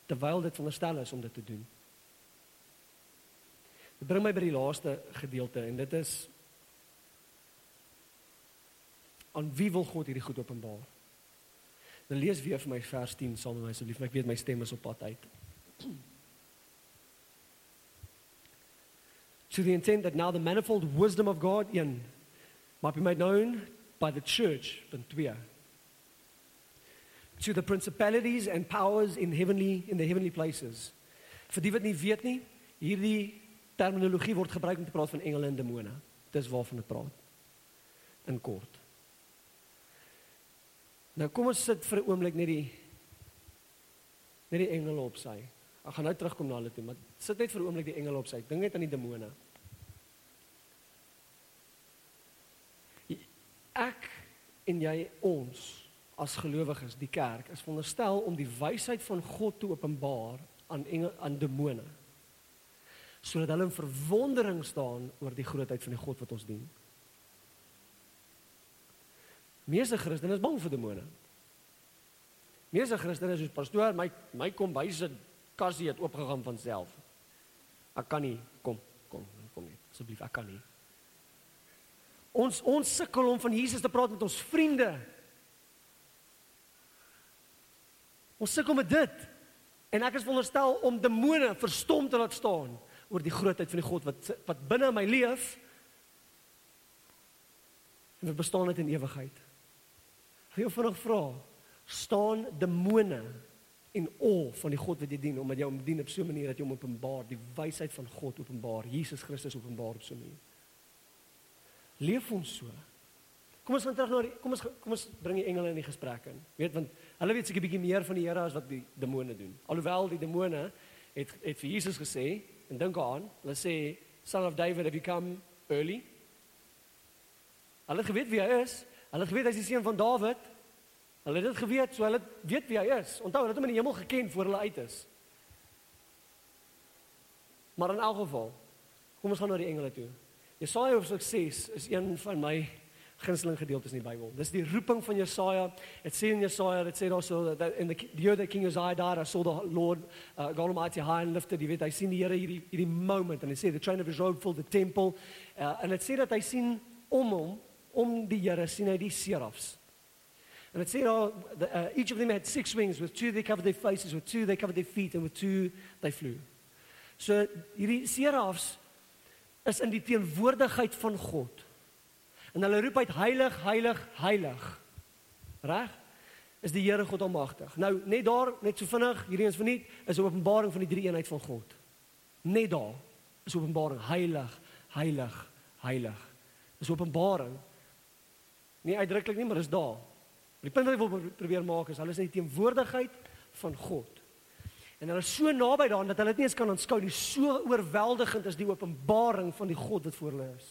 Terwyl dit veronderstel is om dit te doen. Dit bring my by die laaste gedeelte en dit is aan wie wil God hierdie goed openbaar? Dan lees weer vir my vers 10 saam met my asseblief, ek weet my stem is op pad uit. To the intent that now the manifold wisdom of God in might be made known by the church, 2. To the principalities and powers in heavenly in the heavenly places. Vir die wat nie weet nie, hierdie terminologie word gebruik om te praat van engele en demone. Dis waarvan dit praat. In kort. Nou kom ons sit vir 'n oomblik net die net die engele op sy. Ek gaan nou terugkom na hulle toe, maar sit net vir 'n oomblik die engele op sy. Dink net aan die demone. Ek en jy ons as gelowiges, die kerk, is veronderstel om die wysheid van God te openbaar aan engele aan demone. Sodat hulle in verwondering staan oor die grootheid van die God wat ons dien. Meeste Christene is bang vir demone. Meeste Christene is soos pastoor, my my kom byse kassie het oopgegaan van self. Ek kan nie kom kom kom nie. Asseblief, ek kan nie. Ons ons sukkel om van Jesus te praat met ons vriende. Ons sukkel met dit. En ek is veronderstel om demone verstom te laat staan oor die grootheid van die God wat wat binne my leef. En wat bestaan dit in ewigheid? Ek wil vanaand vra, staan demone en al van die God wat jy dien omdat jy hom dien op so 'n manier dat jy hom openbaar, die wysheid van God openbaar, Jesus Christus openbaar op so 'n manier. Leef ons so. Kom ons gaan terug na die kom ons kom ons bring die engele in die gesprek in. Weet want hulle weet seker bietjie meer van die Here as wat die demone doen. Alhoewel die demone het het vir Jesus gesê en dink aan, hulle sê son of David have you come early? Hulle het geweet wie hy is. Hulle het geweet hy's die seun van Dawid. Hulle het dit geweet, so hulle weet wie hy is. Onthou, hulle het hom in die hemel geken voor hulle uit is. Maar in elk geval, kom ons gaan na die engele toe. Jesaja hoofstuk 6 is een van my gunsteling gedeeltes in die Bybel. Dis die roeping van Jesaja. Dit sê in Jesaja, dit sê daar so dat in the, the year that King Uzziah died, I saw the Lord uh, God Almighty high and lifted. Jy weet, hy sien die Here hierdie hierdie moment en hy sê the train of his robe filled the temple. Uh, en dit sê dat hy sien om hom om die Here sien hy die serafs. And it said, oh, the, uh, each of them had six wings. With two they covered their faces, with two they covered their feet, and with two they flew. So hierdie serafs is in die teenwoordigheid van God. En hulle roep uit heilig, heilig, heilig. Reg? Is die Here God almagtig. Nou net daar, net so vinnig, hierdie is verniet, is 'n openbaring van die drie eenheid van God. Net daar is openbaring heilig, heilig, heilig. Is openbaring Nie uitdruklik nie, maar dis daar. Die punt wat ek wil probeer maak is hulle is in die teenwoordigheid van God. En hulle is so naby daaraan dat hulle dit nie eens kan aanskou nie. So oorweldigend is die openbaring van die God wat voor hulle is.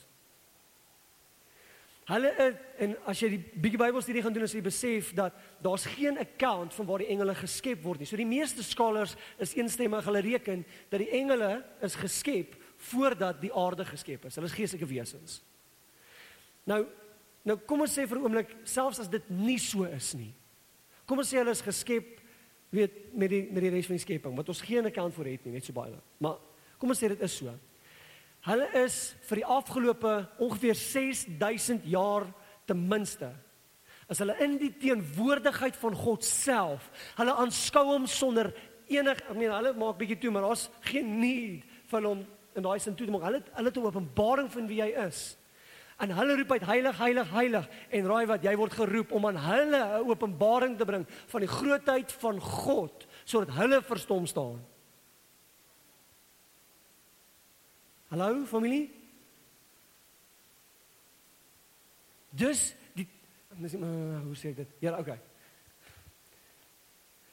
Hulle is, en as jy die bietjie Bybelstudie gaan doen, as jy besef dat daar's geen account van waar die engele geskep word nie. So die meeste skalers is eensstemmig hulle reken dat die engele is geskep voordat die aarde geskep is. Hulle is geestelike wesens. Nou Nou kom ons sê vir 'n oomblik selfs as dit nie so is nie. Kom ons sê hulle is geskep weet met die met die res van die skepping wat ons geen account vir het nie, net so baie. Maar kom ons sê dit is so. Hulle is vir die afgelope ongeveer 6000 jaar ten minste as hulle in die teenwoordigheid van God self, hulle aanskou hom sonder enig, ek meen hulle maak bietjie toe, maar daar's geen need vir hom in daai sin toe te maak. Hulle hulle het 'n openbaring van wie hy is. En hulle roep uit heilig, heilig, heilig en raai wat jy word geroep om aan hulle 'n openbaring te bring van die grootheid van God sodat hulle verstom staan. Hallo familie? Dus die mis hoe sê ek dit? Ja, okay.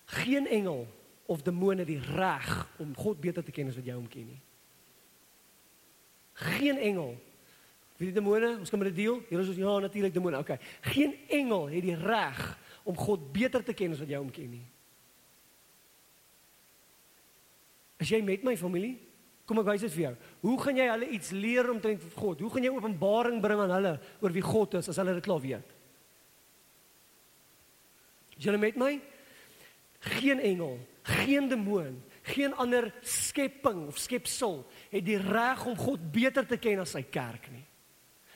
Geen engel of demone die reg om God beter te ken as wat jy hom ken nie. Geen engel Wie die demone? Ons kan met dit deel. Here ons ja natuurlik demone. Okay. Geen engel het die reg om God beter te ken as wat jy hom ken nie. As jy met my familie, kom ek wys dit vir jou. Hoe gaan jy hulle iets leer omtrent God? Hoe gaan jy openbaring bring aan hulle oor wie God is as hulle dit klaar weet? Jy met my? Geen engel, geen demoon, Geen ander skepping of skepsel het die reg om God beter te ken as sy kerk nie.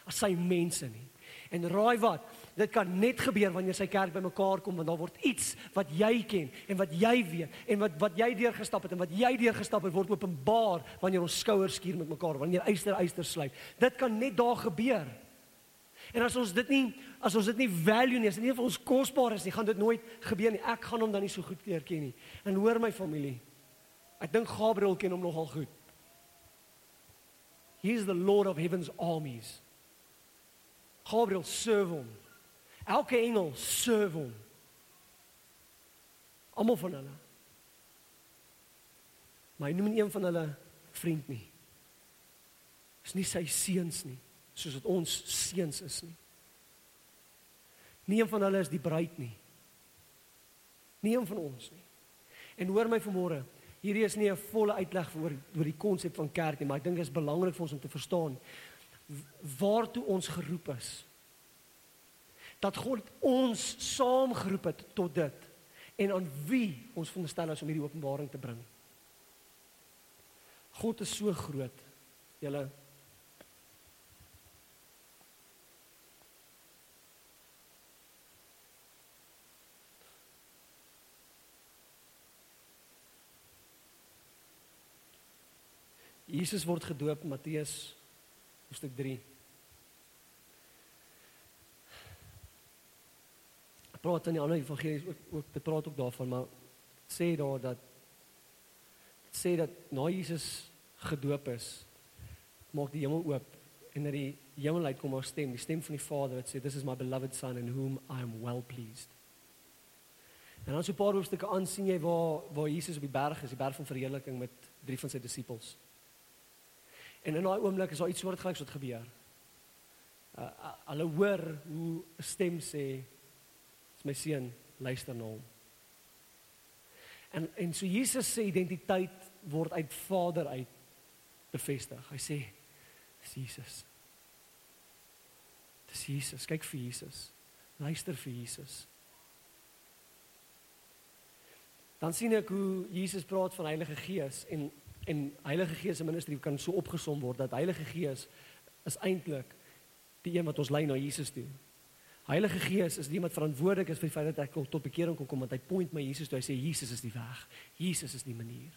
As sy mense nie. En raai wat? Dit kan net gebeur wanneer sy kerk bymekaar kom want daar word iets wat jy ken en wat jy weet en wat wat jy deurgestap het en wat jy deurgestap het word openbaar wanneer ons skouers skuur met mekaar, wanneer yster yster sluit. Dit kan net daar gebeur. En as ons dit nie as ons dit nie value nie, as dit nie vir ons kosbaar is nie, gaan dit nooit gebeur nie. Ek gaan hom dan nie so goed leer ken nie. En hoor my familie. Ek dink Gabriël ken hom nogal goed. He is the Lord of heaven's armies. Gabriël serve hom. Elke engel serve hom. Almal van hulle. Maar hy noem nie een van hulle vriend nie. Is nie sy seuns nie, soos dit ons seuns is nie. Nie een van hulle is die bruid nie. Nie een van ons nie. En hoor my vanmôre, hierdie is nie 'n volle uitleg oor oor die konsep van kerk nie, maar ek dink dit is belangrik vir ons om te verstaan waartoe ons geroep is dat God ons saamgeroep het tot dit en aan wie ons veronderstel is om hierdie openbaring te bring. God is so groot. Julle Jesus word gedoop Matteus hoofstuk 3 praat in die ander evangelies ook ook dit praat ook daarvan maar sê daar dat sê dat na Jesus gedoop is maak die hemel oop en dat die hemel uitkom 'n stem die stem van die Vader wat sê this is my beloved son in whom I am well pleased. En dan so 'n paar hoofstukke aan sien jy waar waar Jesus op die berg is die berg van verheerliking met drie van sy disippels en in daai oomblik is daar iets soortgelyks wat gebeur uh, uh, hulle hoor hoe 'n stem sê my seun, luister na hom. En en so Jesus se identiteit word uit Vader uit bevestig. Hy sê dis Jesus. Dis Jesus. Kyk vir Jesus. Luister vir Jesus. Dan sien ek hoe Jesus praat van Heilige Gees en en Heilige Gees se ministerie kan so opgesom word dat Heilige Gees is eintlik die een wat ons lei na Jesus toe. Heilige Gees is die wat verantwoordelik is vir die feit dat ek tot bekering kon kom want hy point my Jesus toe hy sê Jesus is die weg. Jesus is die manier.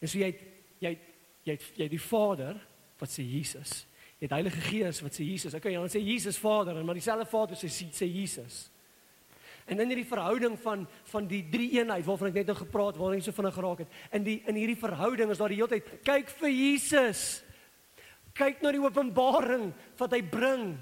En so jy het, jy het, jy het, jy het die Vader wat sê Jesus. Jy het Heilige Gees wat sê Jesus. Okay, dan sê Jesus Vader en maar dieselfde Vader sê sê Jesus. En in hierdie verhouding van van die drie eenheid waarvan ek net nou gepraat waar ek so vinnig geraak het. In die in hierdie verhouding is daar die hele tyd kyk vir Jesus. Kyk na die openbaring wat hy bring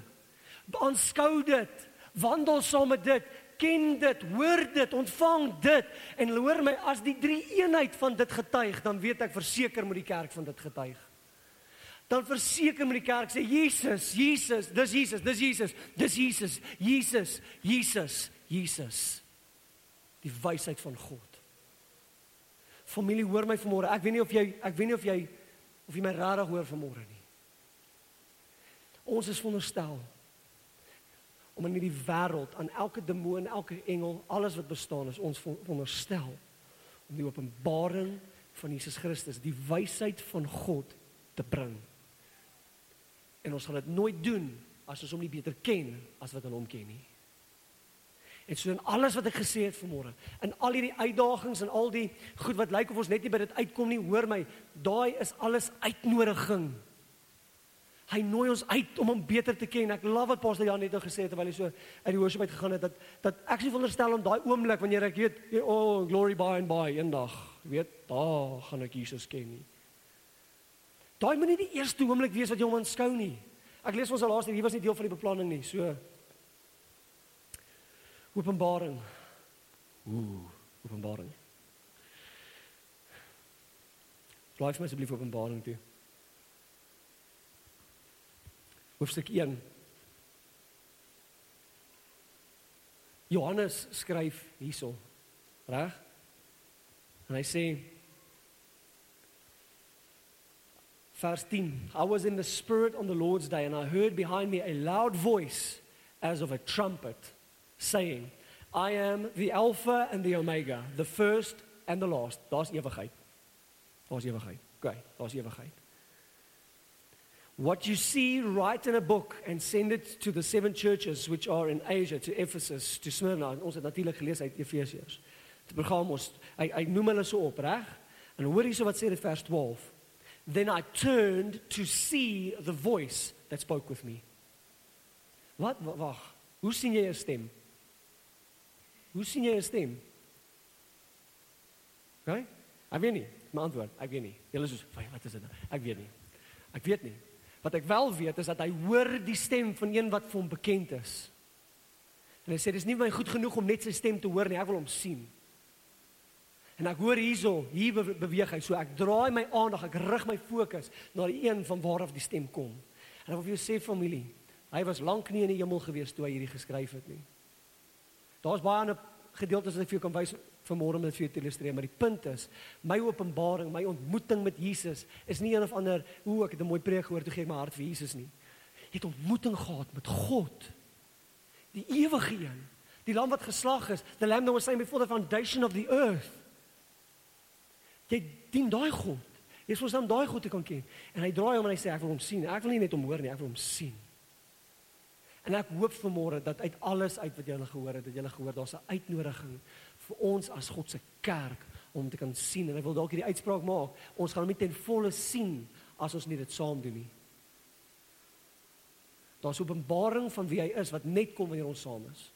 aanskou dit, wandel saam met dit, ken dit, hoor dit, ontvang dit en hoor my as die drie eenheid van dit getuig, dan weet ek verseker moet die kerk van dit getuig. Dan verseker moet die kerk sê Jesus, Jesus, dis Jesus, dis Jesus, dis Jesus, Jesus, Jesus, Jesus. Die wysheid van God. Familie, hoor my vanmôre. Ek weet nie of jy ek weet nie of jy of jy my rarig hoor vanmôre nie. Ons is veronderstel om in hierdie wêreld aan elke demoon, elke engel, alles wat bestaan is ons veronderstel om die openbaring van Jesus Christus, die wysheid van God te bring. En ons gaan dit nooit doen as ons hom nie beter ken as wat ons hom ken nie. En so in alles wat ek gesê het vanmôre, in al hierdie uitdagings en al die goed wat lyk of ons net nie by dit uitkom nie, hoor my, daai is alles uitnodiging Hy nooi ons uit om hom beter te ken. Ek love wat Pastor Jan net nou gesê het terwyl hy so uit die worship uit gegaan het dat dat ek sou veronderstel om daai oomblik wanneer ek weet, oh glory by and by eendag, weet, daar gaan ek Jesus ken nie. Daai moet nie die eerste oomblik wees wat jy hom aanskou nie. Ek lees ons al laaste hier was nie deel van die beplanning nie. So Openbaring. Ooh, Openbaring. Blaai vir my asseblief Openbaring toe. hoofstuk 1. Johannes skryf hierso. Reg? En hy sê vers 10 I was in the spirit on the Lord's day and I heard behind me a loud voice as of a trumpet saying I am the alpha and the omega the first and the last daar's ewigheid Daar's ewigheid. OK, daar's ewigheid. What you see, write in a book and send it to the seven churches which are in Asia, to Ephesus, to Smyrna. Ons het natuurlik gelees uit Efesiërs. Die program ons hy hy noem hulle so op, reg? En hoor hierso wat sê dit vers 12. Then I turned to see the voice that spoke with me. Wat wag? Hoe sien jy 'n stem? Hoe sien jy 'n stem? OK? Ek weet nie. My antwoord, ek weet nie. Julle is so, wat is dit nou? Ek weet nie. Ek weet nie. Wat ek wel weet is dat hy hoor die stem van een wat vir hom bekend is. En hy sê dis nie my goed genoeg om net sy stem te hoor nie, ek wil hom sien. En ek hoor hierso, hier beweeg hy, so ek draai my aandag, ek rig my fokus na die een van waar af die stem kom. En ek wil vir jou sê familie, hy was lank nie in die hemel gewees toe hy hierdie geskryf het nie. Daar's baie ander gedeeltes wat ek vir jou kan wys vanmôre om dit vir jou te illustreer, maar die punt is, my openbaring, my ontmoeting met Jesus is nie een of ander hoe ek het 'n mooi preek gehoor toe gee ek my hart vir Jesus nie. Jy het ontmoeting gehad met God. Die ewige een, die lam wat geslag is, the lamb that was slain before the foundation of the earth. Jy dien daai God. Jy ons dan daai God te kan ken. En hy draai om en hy sê ek wil hom sien. Ek wil nie net hom hoor nie, ek wil hom sien. En ek hoop vanmôre dat uit alles uit wat jy gele gehoor het, dat jy gehoor daar's 'n uitnodiging vir ons as God se kerk om te kan sien en ek wil dalk hierdie uitspraak maak. Ons gaan hom nie ten volle sien as ons nie dit saam doen nie. Daar's openbaring van wie hy is wat net kom wanneer ons saam is.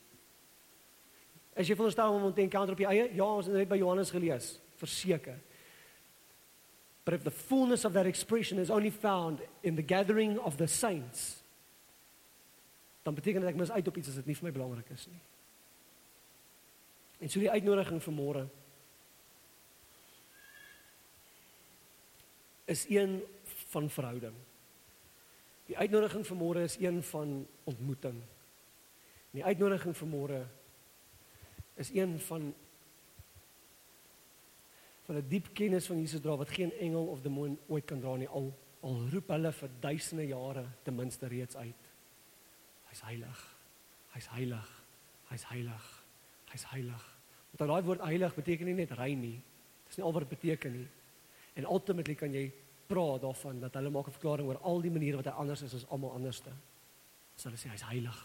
As jy veronderstel om 'n encounter op jou eie, ja, ons het by Johannes gelees, verseker. But if the fullness of that expression is only found in the gathering of the saints, dan beteken dit ek mis uit op iets as dit nie vir my belangrik is nie. En so die uitnodiging vir môre is een van verhouding. Die uitnodiging vir môre is een van ontmoeting. Die uitnodiging vir môre is een van van 'n diep kennis van Jesus dra wat geen engel of demoon ooit kan dra nie al al roep hulle vir duisende jare ten minste reeds uit. Hy's heilig. Hy's heilig. Hy's heilig. Hy's heilig. Want daai woord heilig beteken nie net rein nie. Dis nie al wat dit beteken nie. En ultimately kan jy praat daarvan dat hulle maak 'n verklaring oor al die maniere wat hy anders is as almal anderste. So hulle sê hy's heilig.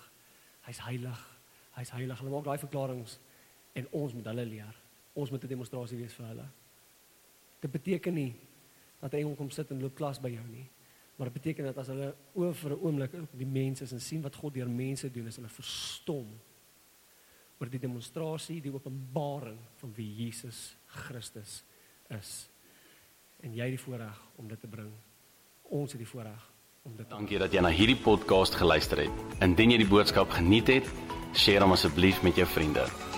Hy's heilig. Hy's heilig. Hulle maak daai verklaringe en ons moet hulle leer. Ons moet 'n demonstrasie wees vir hulle. Dit beteken nie dat hy kom sit en loop klas by jou nie. Maar dit beteken dat as hulle oor vir 'n oomblik die mense en sien wat God deur mense doen, is hulle verstom oor die demonstrasie, die openbaring van wie Jesus Christus is. En jy het die voorreg om dit te bring. Ons het die voorreg om dit Dankie dat jy na hierdie podcast geluister het. Indien jy die boodskap geniet het, deel hom asseblief met jou vriende.